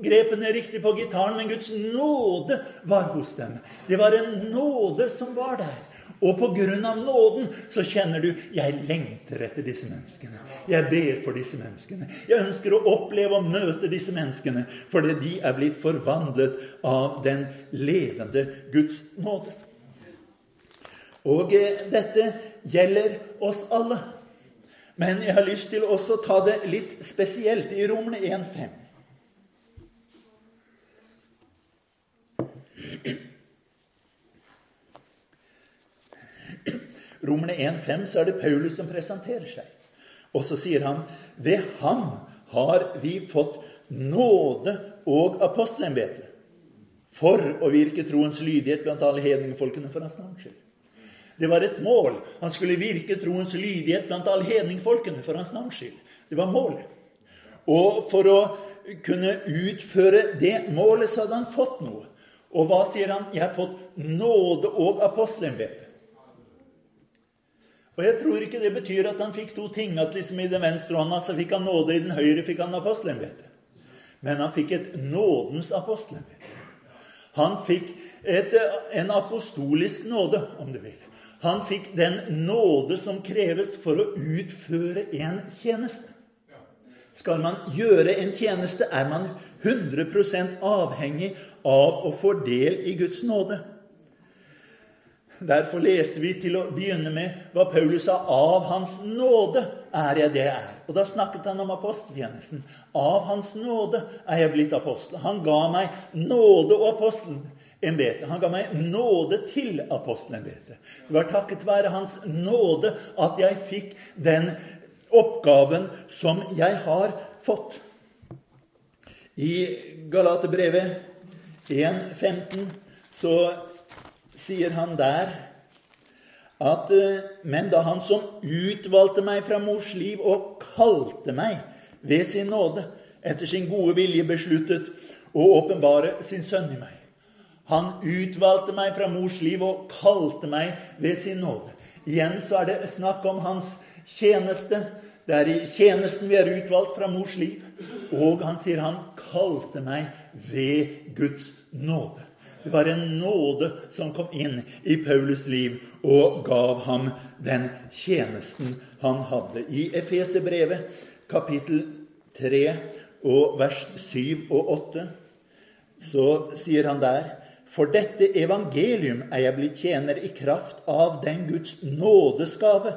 grepene riktig på gitaren, men Guds nåde var hos dem. Det var en nåde som var der. Og på grunn av nåden så kjenner du jeg lengter etter disse menneskene. Jeg ber for disse menneskene. Jeg ønsker å oppleve og møte disse menneskene fordi de er blitt forvandlet av den levende Guds nåde. Og eh, dette gjelder oss alle. Men jeg har lyst til også å ta det litt spesielt i Romerne 1,5. Romerne 1,5 så er det Paulus som presenterer seg. Og så sier han ved ham har vi fått nåde og apostelembete for å virke troens lydighet blant alle hedningfolkene for hans navns skyld. Det var et mål. Han skulle virke troens lydighet blant alle hedningfolkene for hans navns skyld. Det var målet. Og for å kunne utføre det målet, så hadde han fått noe. Og hva sier han? Jeg har fått nåde og apostelembete. Og jeg tror ikke det betyr at han fikk to ting. At liksom i den venstre hånda så fikk han nåde, i den høyre fikk han apostelembete. Men han fikk et nådens apostelembete. Han fikk et, en apostolisk nåde, om du vil. Han fikk den nåde som kreves for å utføre en tjeneste. Skal man gjøre en tjeneste, er man 100% avhengig av å få del i Guds nåde. Derfor leste vi til å begynne med hva Paulus sa. Av Hans nåde er jeg det jeg er. Og da snakket han om aposteltjenesten. Av Hans nåde er jeg blitt apostel. Han ga meg nåde og apostelembetet. Han ga meg nåde til apostelembetet. Det var takket være Hans nåde at jeg fikk den oppgaven som jeg har fått. I Galaterbrevet 1.15 så sier han der at eh, Men da Han som utvalgte meg fra mors liv og kalte meg ved sin nåde, etter sin gode vilje besluttet å åpenbare sin sønn i meg. Han utvalgte meg fra mors liv og kalte meg ved sin nåde. Igjen så er det snakk om hans tjeneste. Det er i tjenesten vi er utvalgt fra mors liv. Og han sier han kalte meg ved Guds nåde. Det var en nåde som kom inn i Paulus liv og gav ham den tjenesten han hadde. I Efeserbrevet, kapittel 3 og vers 7 og 8, så sier han der For dette evangelium er jeg blitt tjener i kraft av den Guds nådesgave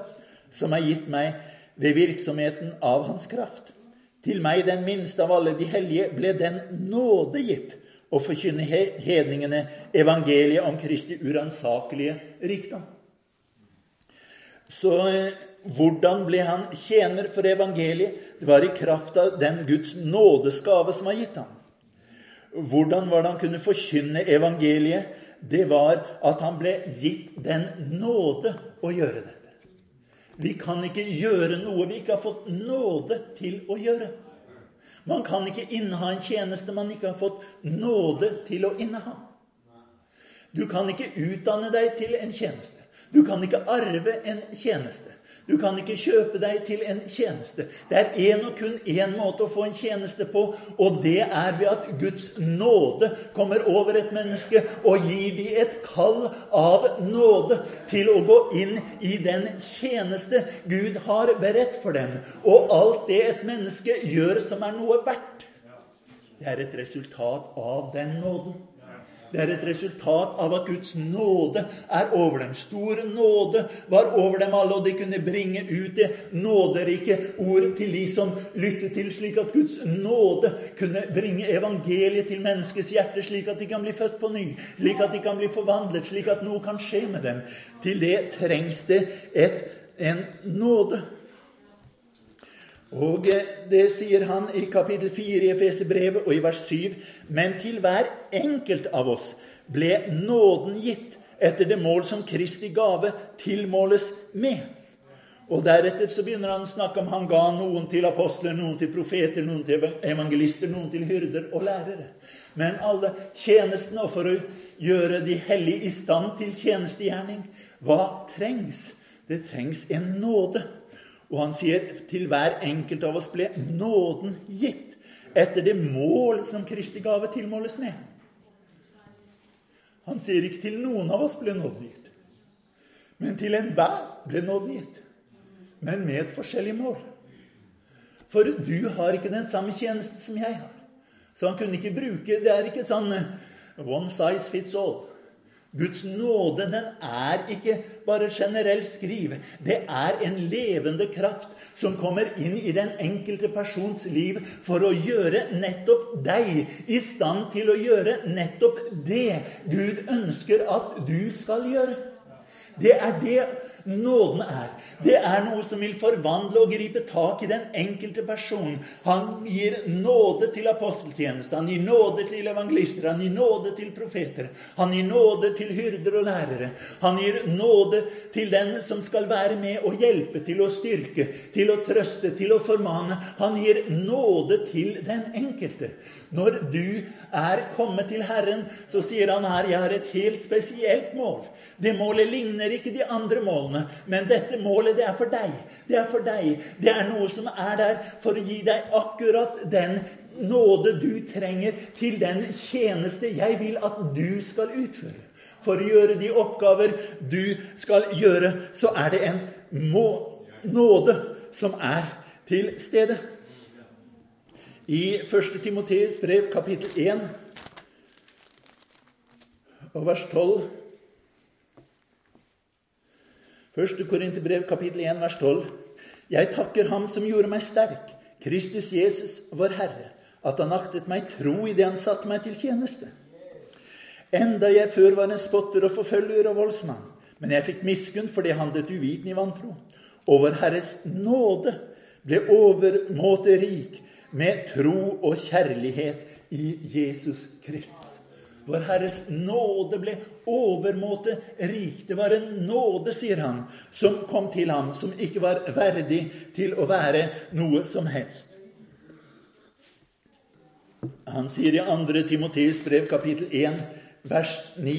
som er gitt meg ved virksomheten av Hans kraft. Til meg, den minste av alle de hellige, ble den nåde gitt og forkynne hedningene evangeliet om Kristi uransakelige rikdom. Så eh, hvordan ble han tjener for evangeliet? Det var i kraft av den Guds nådesgave som var gitt ham. Hvordan var det han kunne forkynne evangeliet? Det var at han ble gitt den nåde å gjøre dette. Vi kan ikke gjøre noe vi ikke har fått nåde til å gjøre. Man kan ikke inneha en tjeneste man ikke har fått nåde til å inneha. Du kan ikke utdanne deg til en tjeneste. Du kan ikke arve en tjeneste. Du kan ikke kjøpe deg til en tjeneste. Det er én og kun én måte å få en tjeneste på, og det er ved at Guds nåde kommer over et menneske og gir dem et kall av nåde til å gå inn i den tjeneste Gud har beredt for dem. Og alt det et menneske gjør som er noe verdt, det er et resultat av den nåden. Det er et resultat av at Guds nåde er over dem. Stor nåde var over dem alle, og de kunne bringe ut det nåderike ord til de som lyttet til, slik at Guds nåde kunne bringe evangeliet til menneskets hjerte, slik at de kan bli født på ny, slik at de kan bli forvandlet, slik at noe kan skje med dem. Til det trengs det et, en nåde. Og det sier han i kapittel 4 i Efeserbrevet og i vers 7. Men til hver enkelt av oss ble nåden gitt etter det mål som Kristi gave tilmåles med. Og Deretter så begynner han å snakke om han ga noen til apostler, noen til profeter, noen til evangelister, noen til hyrder og lærere. Men alle tjenestene, og for å gjøre de hellige i stand til tjenestegjerning, hva trengs? Det trengs en nåde. Og han sier til hver enkelt av oss ble nåden gitt etter det mål som Kristi gave tilmåles med. Han sier ikke til noen av oss ble nåden gitt, men til enhver ble nåden gitt. Men med et forskjellig mål. For du har ikke den samme tjeneste som jeg har. Så han kunne ikke bruke Det er ikke sånn one size fits all. Guds nåde den er ikke bare generelt skrive. Det er en levende kraft som kommer inn i den enkelte persons liv for å gjøre nettopp deg i stand til å gjøre nettopp det Gud ønsker at du skal gjøre. Det er det nåden er. Det er noe som vil forvandle og gripe tak i den enkelte person. Han gir nåde til aposteltjeneste, han gir nåde til evangelister, han gir nåde til profeter. Han gir nåde til hyrder og lærere. Han gir nåde til den som skal være med og hjelpe, til å styrke, til å trøste, til å formane. Han gir nåde til den enkelte. Når du er kommet til Herren, så sier han her 'Jeg har et helt spesielt mål'. Det målet ligner ikke de andre målene, men dette målet det er for deg. Det er for deg. Det er noe som er der for å gi deg akkurat den nåde du trenger til den tjeneste jeg vil at du skal utføre. For å gjøre de oppgaver du skal gjøre, så er det en må nåde som er til stede. I 1. Timoteus brev, kapittel 1, og vers 12 1. Korinterbrev, kapittel 1, vers 12. Jeg takker Ham som gjorde meg sterk, Kristus Jesus, vår Herre, at Han aktet meg tro i det Han satte meg til tjeneste. Enda jeg før var en spotter og forfølger og voldsmann, men jeg fikk miskunn fordi jeg handlet uvitende i vantro. Og vår Herres nåde ble overmåte rik med tro og kjærlighet i Jesus Kristus. Vår Herres nåde ble overmåte rik. Det var en nåde, sier han, som kom til ham, som ikke var verdig til å være noe som helst. Han sier i 2. Timoteus brev, kapittel 1, vers 9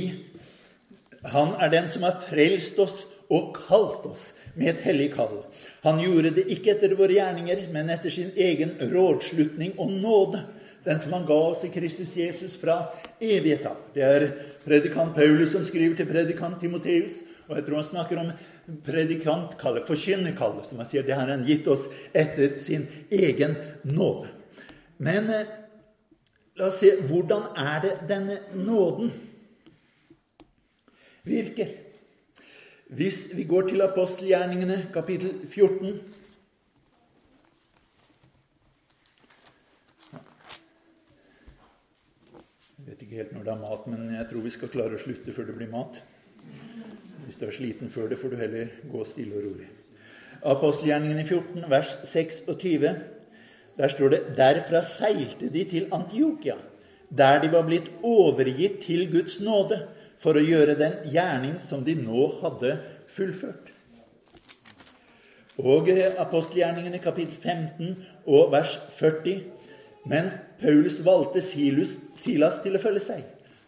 Han er den som har frelst oss og kalt oss med et hellig kall. Han gjorde det ikke etter våre gjerninger, men etter sin egen rådslutning og nåde den som han ga oss i Kristus Jesus fra evighet av. Det er predikant Paulus som skriver til predikant Timoteus. Og jeg tror han snakker om predikantkallet, forkynnerkallet, som han sier det har han gitt oss etter sin egen nåde. Men eh, la oss se hvordan er det denne nåden virker. Hvis vi går til apostelgjerningene, kapittel 14 vet ikke helt når det er mat, men jeg tror vi skal klare å slutte før det blir mat. Hvis du er sliten før det, får du heller gå stille og rolig. Apostelgjerningene 14, vers 26. Der står det Derfra seilte de til Antiokia, der de var blitt overgitt til Guds nåde for å gjøre den gjerning som de nå hadde fullført. Og apostelgjerningene kapittel 15 og vers 40. Mens Paulus valgte Silus, Silas til å følge seg,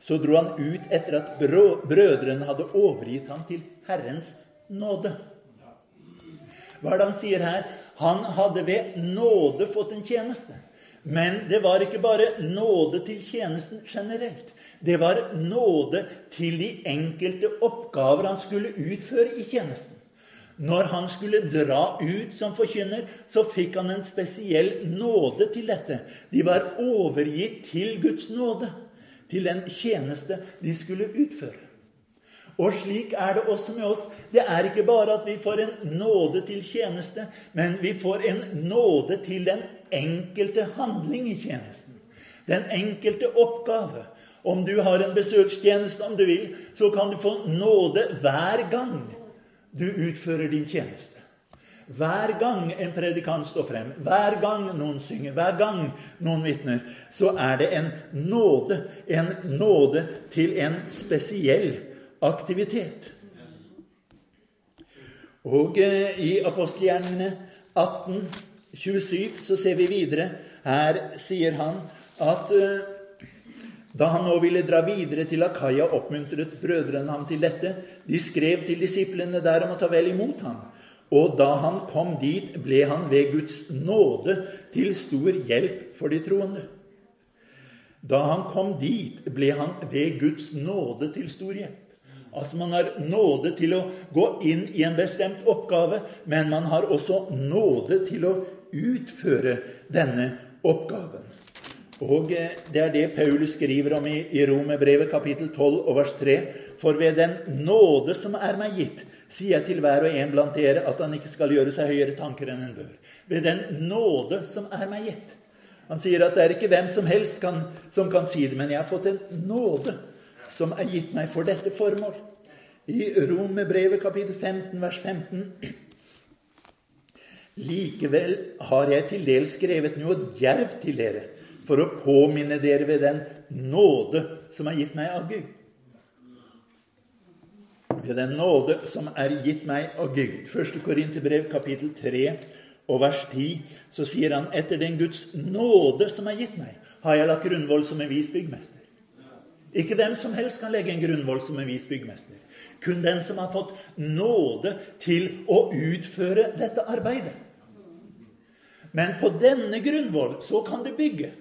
så dro han ut etter at brødrene hadde overgitt ham til Herrens nåde. Hva er det han sier her? Han hadde ved nåde fått en tjeneste. Men det var ikke bare nåde til tjenesten generelt. Det var nåde til de enkelte oppgaver han skulle utføre i tjenesten. Når han skulle dra ut som forkynner, så fikk han en spesiell nåde til dette. De var overgitt til Guds nåde, til den tjeneste de skulle utføre. Og slik er det også med oss. Det er ikke bare at vi får en nåde til tjeneste, men vi får en nåde til den enkelte handling i tjenesten. Den enkelte oppgave. Om du har en besøkstjeneste, om du vil, så kan du få nåde hver gang du utfører din tjeneste. Hver gang en predikant står frem, hver gang noen synger, hver gang noen vitner, så er det en nåde, en nåde til en spesiell aktivitet. Og i i apostelgjerningene 1827 så ser vi videre. Her sier han at eh, da han nå ville dra videre til Akaya, oppmuntret brødrene ham til dette. De skrev til disiplene der om å ta vel imot ham. Og da han kom dit, ble han ved Guds nåde til stor hjelp for de troende. Da han kom dit, ble han ved Guds nåde til stor hjelp. Altså Man har nåde til å gå inn i en bestemt oppgave, men man har også nåde til å utføre denne oppgaven. Og eh, Det er det Paulus skriver om i, i Romerbrevet kapittel 12 og vers 3. For ved den nåde som er meg gitt, sier jeg til hver og en blant dere at han ikke skal gjøre seg høyere tanker enn en bør. Ved den nåde som er meg gitt. Han sier at det er ikke hvem som helst kan, som kan si det, men jeg har fått en nåde som er gitt meg for dette formål. I Romerbrevet kapittel 15 vers 15 [clears throat] Likevel har jeg til dels skrevet noe djervt til dere, for å påminne dere ved den nåde som er gitt meg av Gud. Ved den nåde som er gitt meg av Gud. Første Korinterbrev, kapittel 3 og vers 10, så sier han etter den Guds nåde som er gitt meg, har jeg lagt grunnvoll som en vis byggmester. Ikke hvem som helst kan legge en grunnvoll som en vis byggmester. Kun den som har fått nåde til å utføre dette arbeidet. Men på denne grunnvoll så kan det bygge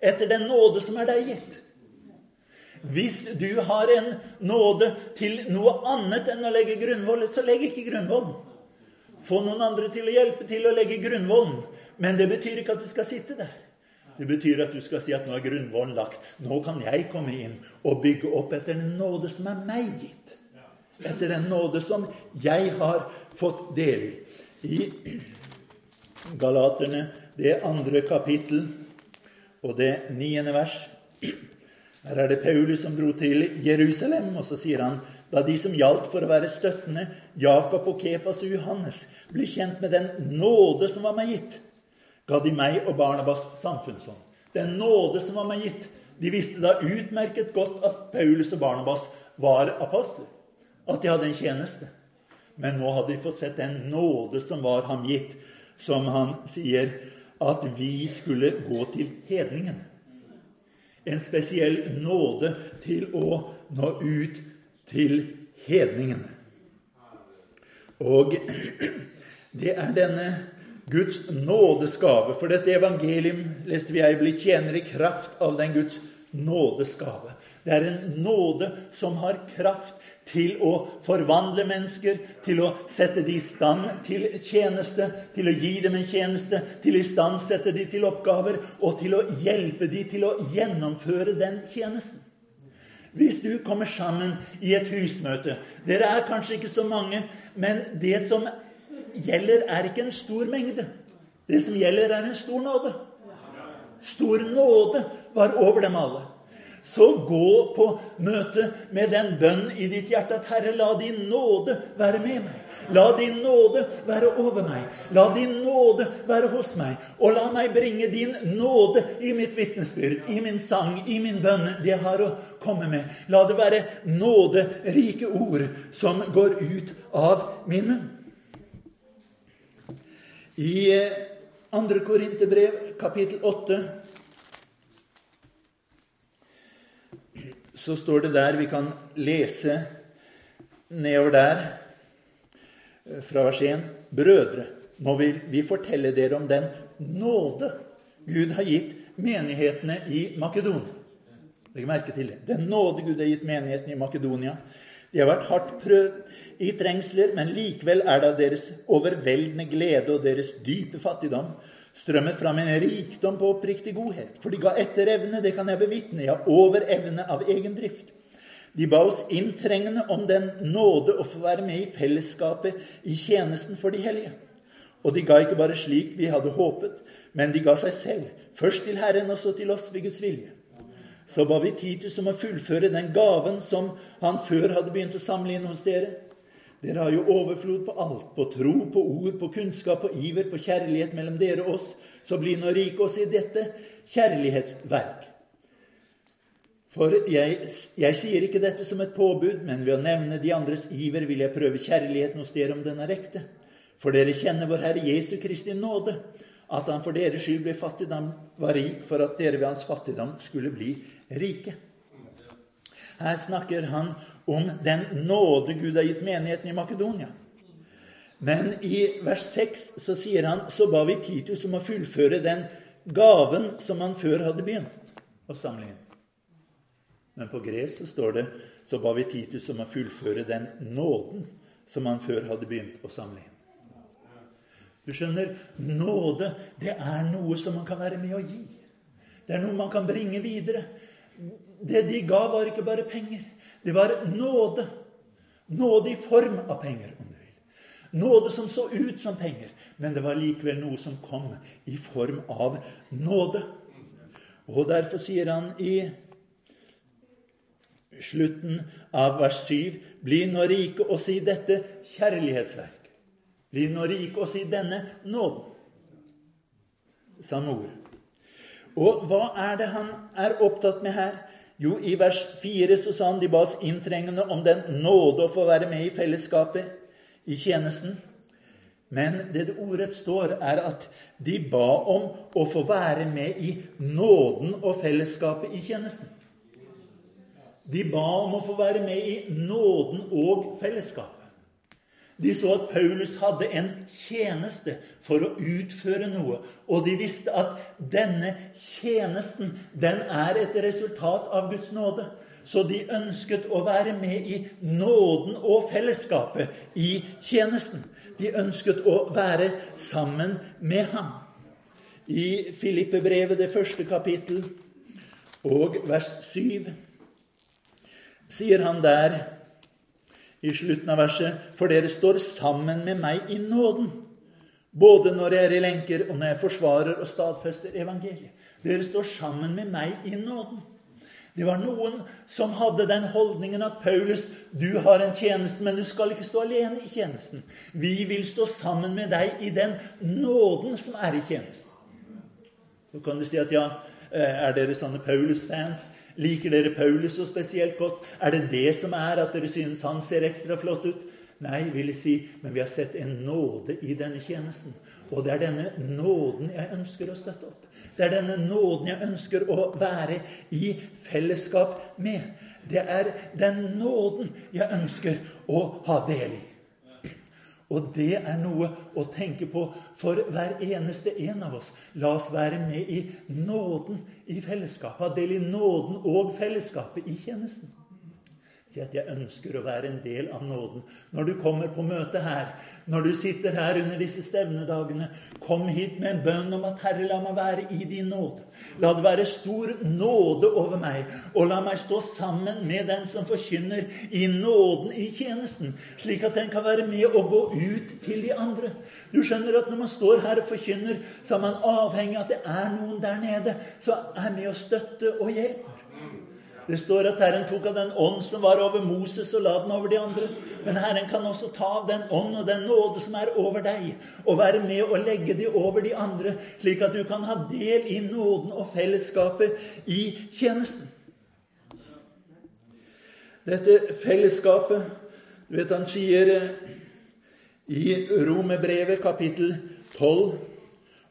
etter den nåde som er deg gitt. Hvis du har en nåde til noe annet enn å legge grunnvoll, så legg ikke grunnvollen. Få noen andre til å hjelpe til å legge grunnvollen. Men det betyr ikke at du skal sitte der. Det betyr at du skal si at nå er grunnvollen lagt. Nå kan jeg komme inn og bygge opp etter den nåde som er meg gitt. Etter den nåde som jeg har fått del i. I Galaterne, det andre kapittel og det niende vers. Her er det Paulus som dro til Jerusalem, og så sier han da de som gjaldt for å være støttende, Jakob og Kefas og Johannes, ble kjent med den nåde som var meg gitt, ga de meg og Barnabas samfunnsånd. Den nåde som var meg gitt. De visste da utmerket godt at Paulus og Barnabas var apostler. At de hadde en tjeneste. Men nå hadde de fått sett den nåde som var ham gitt, som han sier at vi skulle gå til hedningen. En spesiell nåde til å nå ut til hedningen. Og [clears throat] det er denne Guds nådesgave. For dette evangelium leste vi ei bli tjenere i kraft av den Guds nådesgave. Det er en nåde som har kraft til å forvandle mennesker, til å sette dem i stand til tjeneste, til å gi dem en tjeneste, til å istandsette dem til oppgaver og til å hjelpe dem til å gjennomføre den tjenesten. Hvis du kommer sammen i et husmøte Dere er kanskje ikke så mange, men det som gjelder, er ikke en stor mengde. Det som gjelder, er en stor nåde. Stor nåde var over dem alle. Så gå på møte med den bønn i ditt hjerte at Herre, la din nåde være med meg. La din nåde være over meg. La din nåde være hos meg. Og la meg bringe din nåde i mitt vitnesbyrd, i min sang, i min bønn, det jeg har å komme med. La det være nåderike ord som går ut av min munn. I 2. Eh, Korinterbrev, kapittel 8, så står det der Vi kan lese nedover der eh, fra vers 1. Brødre, nå vil vi fortelle dere om den nåde Gud har gitt menighetene i Makedonia. Legg merke til det. Den nåde Gud har gitt menighetene i Makedonia. De har vært hardt prøvd i trengsler, men likevel er det av deres overveldende glede og deres dype fattigdom strømmet fra min rikdom på oppriktig godhet. For de ga etter evne, det kan jeg bevitne, ja, over evne av egen drift. De ba oss inntrengende om den nåde å få være med i fellesskapet i tjenesten for de hellige. Og de ga ikke bare slik vi hadde håpet, men de ga seg selv, først til Herren og så til oss ved Guds vilje så ba vi Titus om å fullføre den gaven som han før hadde begynt å samle inn hos dere. Dere har jo overflod på alt, på tro, på ord, på kunnskap, på iver, på kjærlighet mellom dere og oss. Så bli nå rike oss i dette kjærlighetsverk. For jeg, jeg, sier ikke dette som et påbud, men ved å nevne de andres iver vil jeg prøve kjærligheten hos dere om den er ekte. For dere kjenner vår Herre Jesu Kristi nåde, at han for deres skyld ble fattigdom, var rik, for at dere ved hans fattigdom skulle bli rike. Her snakker han om den nåde Gud har gitt menigheten i Makedonia. Men i vers 6 så sier han så ba vi Titus om å fullføre den gaven som han før hadde begynt å samle inn. Men på gresk så står det så ba vi Titus om å fullføre den nåden som han før hadde begynt å samle inn. Du skjønner, nåde, det er noe som man kan være med å gi. Det er noe man kan bringe videre. Det de ga, var ikke bare penger. Det var nåde. Nåde i form av penger, om du vil. Nåde som så ut som penger, men det var likevel noe som kom i form av nåde. Og derfor sier han i slutten av vers 7.: Bli nå rike også i dette kjærlighetsverk. Bli nå rike også i denne nåden. Samme ord. Og hva er det han er opptatt med her? Jo, i vers 4 så sa han de ba oss inntrengende om den nåde å få være med i fellesskapet, i tjenesten. Men det det ordrett står, er at de ba om å få være med i nåden og fellesskapet i tjenesten. De ba om å få være med i nåden og fellesskapet. De så at Paulus hadde en tjeneste for å utføre noe, og de visste at denne tjenesten den er et resultat av Guds nåde. Så de ønsket å være med i nåden og fellesskapet i tjenesten. De ønsket å være sammen med ham. I Filippebrevet, det første kapittel, og vers 7 sier han der i slutten av verset, for dere står sammen med meg i nåden, både når jeg er i lenker, og når jeg forsvarer og stadfester evangeliet. Dere står sammen med meg i nåden. Det var noen som hadde den holdningen at Paulus, du har en tjeneste, men du skal ikke stå alene i tjenesten. Vi vil stå sammen med deg i den nåden som er i tjenesten. Så kan du si at ja, eh, er dere sånne Paulus-fans? Liker dere Paulus så spesielt godt? Er det det som er at dere synes han ser ekstra flott ut? Nei, vil jeg si, men vi har sett en nåde i denne tjenesten. Og det er denne nåden jeg ønsker å støtte opp. Det er denne nåden jeg ønsker å være i fellesskap med. Det er den nåden jeg ønsker å ha del i. Og det er noe å tenke på for hver eneste en av oss. La oss være med i nåden i fellesskapet. Ha del i nåden og fellesskapet i tjenesten si at jeg ønsker å være en del av nåden. Når du kommer på møte her, når du sitter her under disse stevnedagene, kom hit med en bønn om at Herre, la meg være i din nåde. La det være stor nåde over meg, og la meg stå sammen med den som forkynner i nåden i tjenesten, slik at den kan være med å gå ut til de andre. Du skjønner at når man står her og forkynner, så er man avhengig av at det er noen der nede som er med å støtte og hjelpe. Det står at Herren tok av den ånd som var over Moses, og la den over de andre. Men Herren kan også ta av den ånd og den nåde som er over deg, og være med og legge de over de andre, slik at du kan ha del i nåden og fellesskapet i tjenesten. Dette fellesskapet Du vet, han sier eh, i Romerbrevet kapittel 12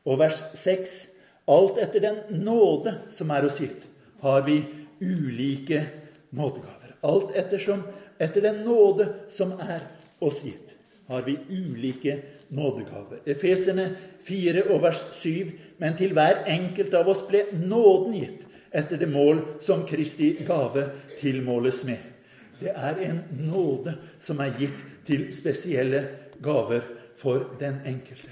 og vers 6 Alt etter den nåde som er oss gitt, har vi ulike nådegaver. Alt ettersom etter den nåde som er oss gitt, har vi ulike nådegaver. Efeserne 4 og vers 7. Men til hver enkelt av oss ble nåden gitt etter det mål som Kristi gave tilmåles med. Det er en nåde som er gitt til spesielle gaver for den enkelte.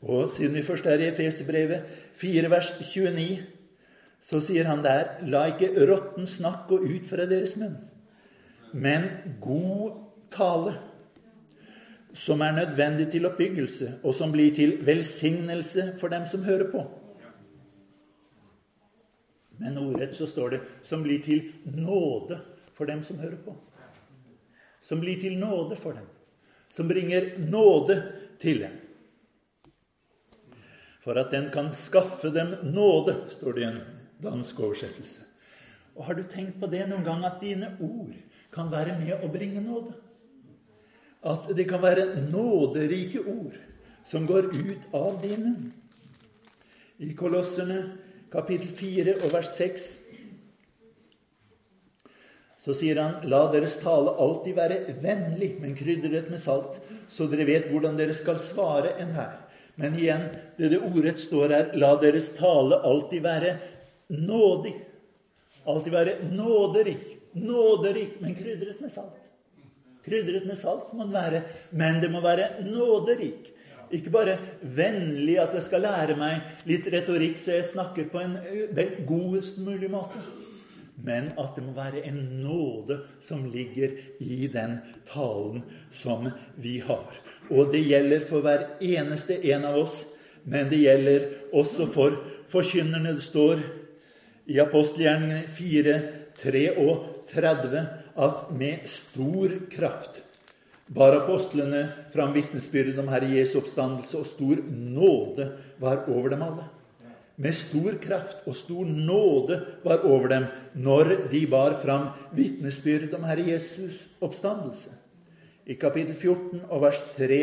Og siden vi først er i Efeserbrevet 4 vers 29 så sier han der La ikke råtten snakk gå ut fra deres munn, men god tale, som er nødvendig til oppbyggelse, og som blir til velsignelse for dem som hører på. Men ordrett så står det 'som blir til nåde for dem som hører på'. Som blir til nåde for dem. Som bringer nåde til dem. For at den kan skaffe dem nåde, står det igjen dansk oversettelse. Og Har du tenkt på det noen gang, at dine ord kan være med å bringe nåde? At det kan være nåderike ord som går ut av din munn. I Kolosserne kapittel 4 og vers 6 så sier han, la deres tale alltid være vennlig, men krydret med salt, så dere vet hvordan dere skal svare enhver. Men igjen, det det ordrett står her, la deres tale alltid være nådig. Alltid være nåderik. Nåderik, men krydret med salt. Krydret med salt må den være, men det må være nåderik. Ikke bare vennlig at jeg skal lære meg litt retorikk så jeg snakker på en godest mulig måte men at det må være en nåde som ligger i den talen som vi har. Og det gjelder for hver eneste en av oss, men det gjelder også for forkynnerne. Det står i apostelgjerningene 4, 3 og 30 at med stor kraft bar apostlene fram vitnesbyrdet om Herre Jesu oppstandelse, og stor nåde var over dem alle med stor kraft og stor nåde var over dem når de bar fram vitnesbyrd om Herre Jesus oppstandelse. I kapittel 14 og vers 3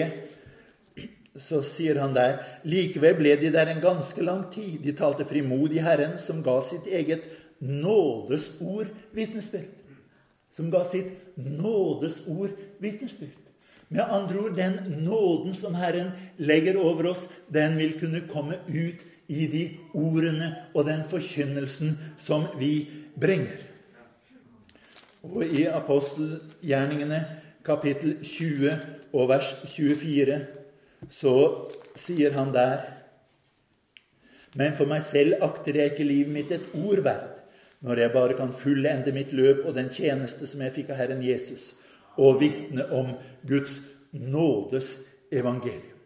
så sier han der Likevel ble de der en ganske lang tid. De talte frimodig Herren, som ga sitt eget nådesord vitnesbyrd. Som ga sitt nådesord vitnesbyrd. Med andre ord, den nåden som Herren legger over oss, den vil kunne komme ut i de ordene og den forkynnelsen som vi bringer. Og i apostelgjerningene kapittel 20 og vers 24 så sier han der Men for meg selv akter jeg ikke livet mitt et ord verd, når jeg bare kan fullende mitt løp og den tjeneste som jeg fikk av Herren Jesus, og vitne om Guds nådes evangelium.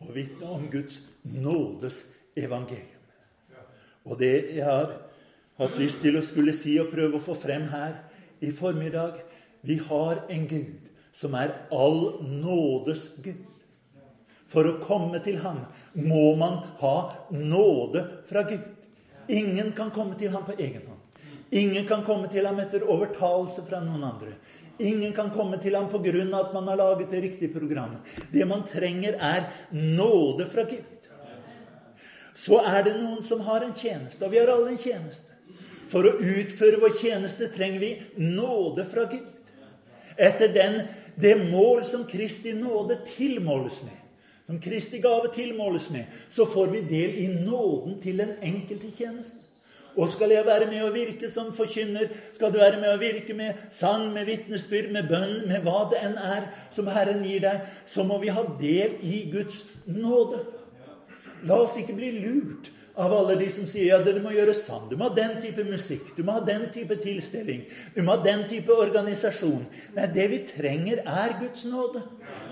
Og vitne om Guds nådes evangelium. Og det jeg har hatt lyst til å skulle si og prøve å få frem her i formiddag Vi har en Gud som er all nådes Gud. For å komme til ham må man ha nåde fra Gud. Ingen kan komme til ham på egen hånd. Ingen kan komme til ham etter overtalelse fra noen andre. Ingen kan komme til ham pga. at man har laget det riktige programmet. Det man trenger, er nåde fra Gud så er det noen som har en tjeneste. Og vi har alle en tjeneste. For å utføre vår tjeneste trenger vi nåde fra Gud. Etter den, det mål som Kristi nåde tilmåles med, som Kristi gave tilmåles med, så får vi del i nåden til den enkelte tjeneste. Og skal jeg være med å virke som forkynner, skal du være med å virke med sang, med vitnesbyrd, med bønn, med hva det enn er som Herren gir deg, så må vi ha del i Guds nåde. La oss ikke bli lurt av alle de som sier ja, dere må gjøre sånn. Du må ha den type musikk, du må ha den type tilstelning, du må ha den type organisasjon. Nei, det vi trenger, er Guds nåde.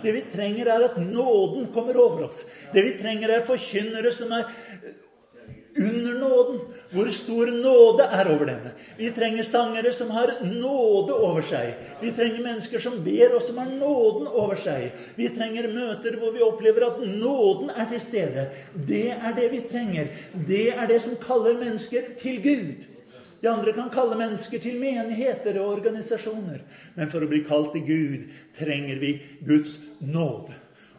Det vi trenger, er at nåden kommer over oss. Det vi trenger, er forkynnere som er under nåden. Hvor stor nåde er over dem. Vi trenger sangere som har nåde over seg. Vi trenger mennesker som ber, og som har nåden over seg. Vi trenger møter hvor vi opplever at nåden er til stede. Det er det vi trenger. Det er det som kaller mennesker til Gud. De andre kan kalle mennesker til menigheter og organisasjoner. Men for å bli kalt til Gud trenger vi Guds nåde.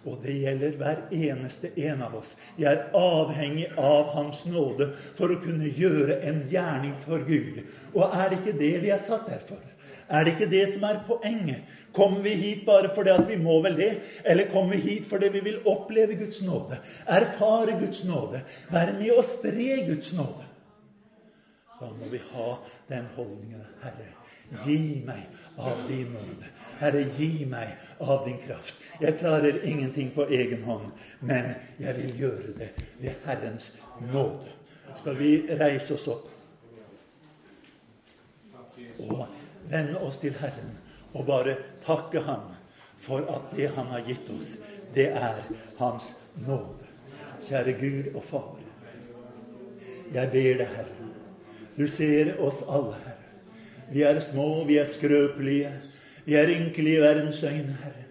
Og det gjelder hver eneste en av oss. Vi er avhengig av Hans nåde for å kunne gjøre en gjerning for Gud. Og er det ikke det vi er satt her for? Er det ikke det som er poenget? Kommer vi hit bare fordi at vi må vel det? Eller kommer vi hit fordi vi vil oppleve Guds nåde? Erfare Guds nåde? Være med å spre Guds nåde? Da må vi ha den holdningen. Herre, gi meg av din nåde. Herre, gi meg av din kraft. Jeg klarer ingenting på egen hånd, men jeg vil gjøre det ved Herrens nåde. Skal vi reise oss opp og vende oss til Herren og bare takke Ham for at det Han har gitt oss, det er Hans nåde. Kjære Gud og Far. Jeg ber deg, Herre. Du ser oss alle, Herre. Vi er små, vi er skrøpelige. Vi er ynkelige i verdens øyne, Herre.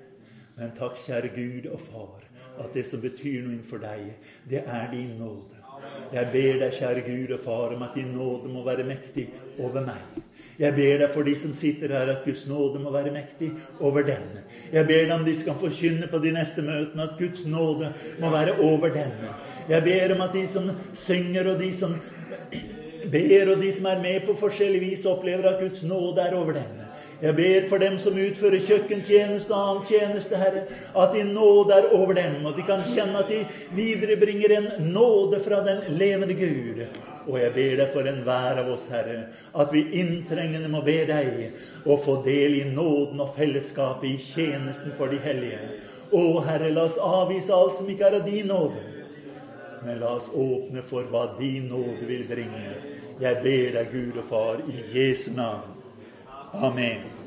Men takk, kjære Gud og Far, at det som betyr noe innenfor deg, det er din nåde. Jeg ber deg, kjære Gud og Far, om at din nåde må være mektig over meg. Jeg ber deg for de som sitter her, at Guds nåde må være mektig over dem. Jeg ber deg om de skal forkynne på de neste møtene, at Guds nåde må være over dem. Jeg ber om at de som synger, og de som ber, og de som er med på forskjellig vis, opplever at Guds nåde er over dem. Jeg ber for dem som utfører kjøkkentjeneste og annen tjeneste, Herre, at din nåde er over dem, og de kan kjenne at de viderebringer en nåde fra den levende Gud. Og jeg ber deg for enhver av oss, Herre, at vi inntrengende må be deg å få del i nåden og fellesskapet i tjenesten for de hellige. Å, Herre, la oss avvise alt som ikke er av din nåde. Men la oss åpne for hva din nåde vil bringe. Jeg ber deg, Gud og Far, i Jesu navn. Amen.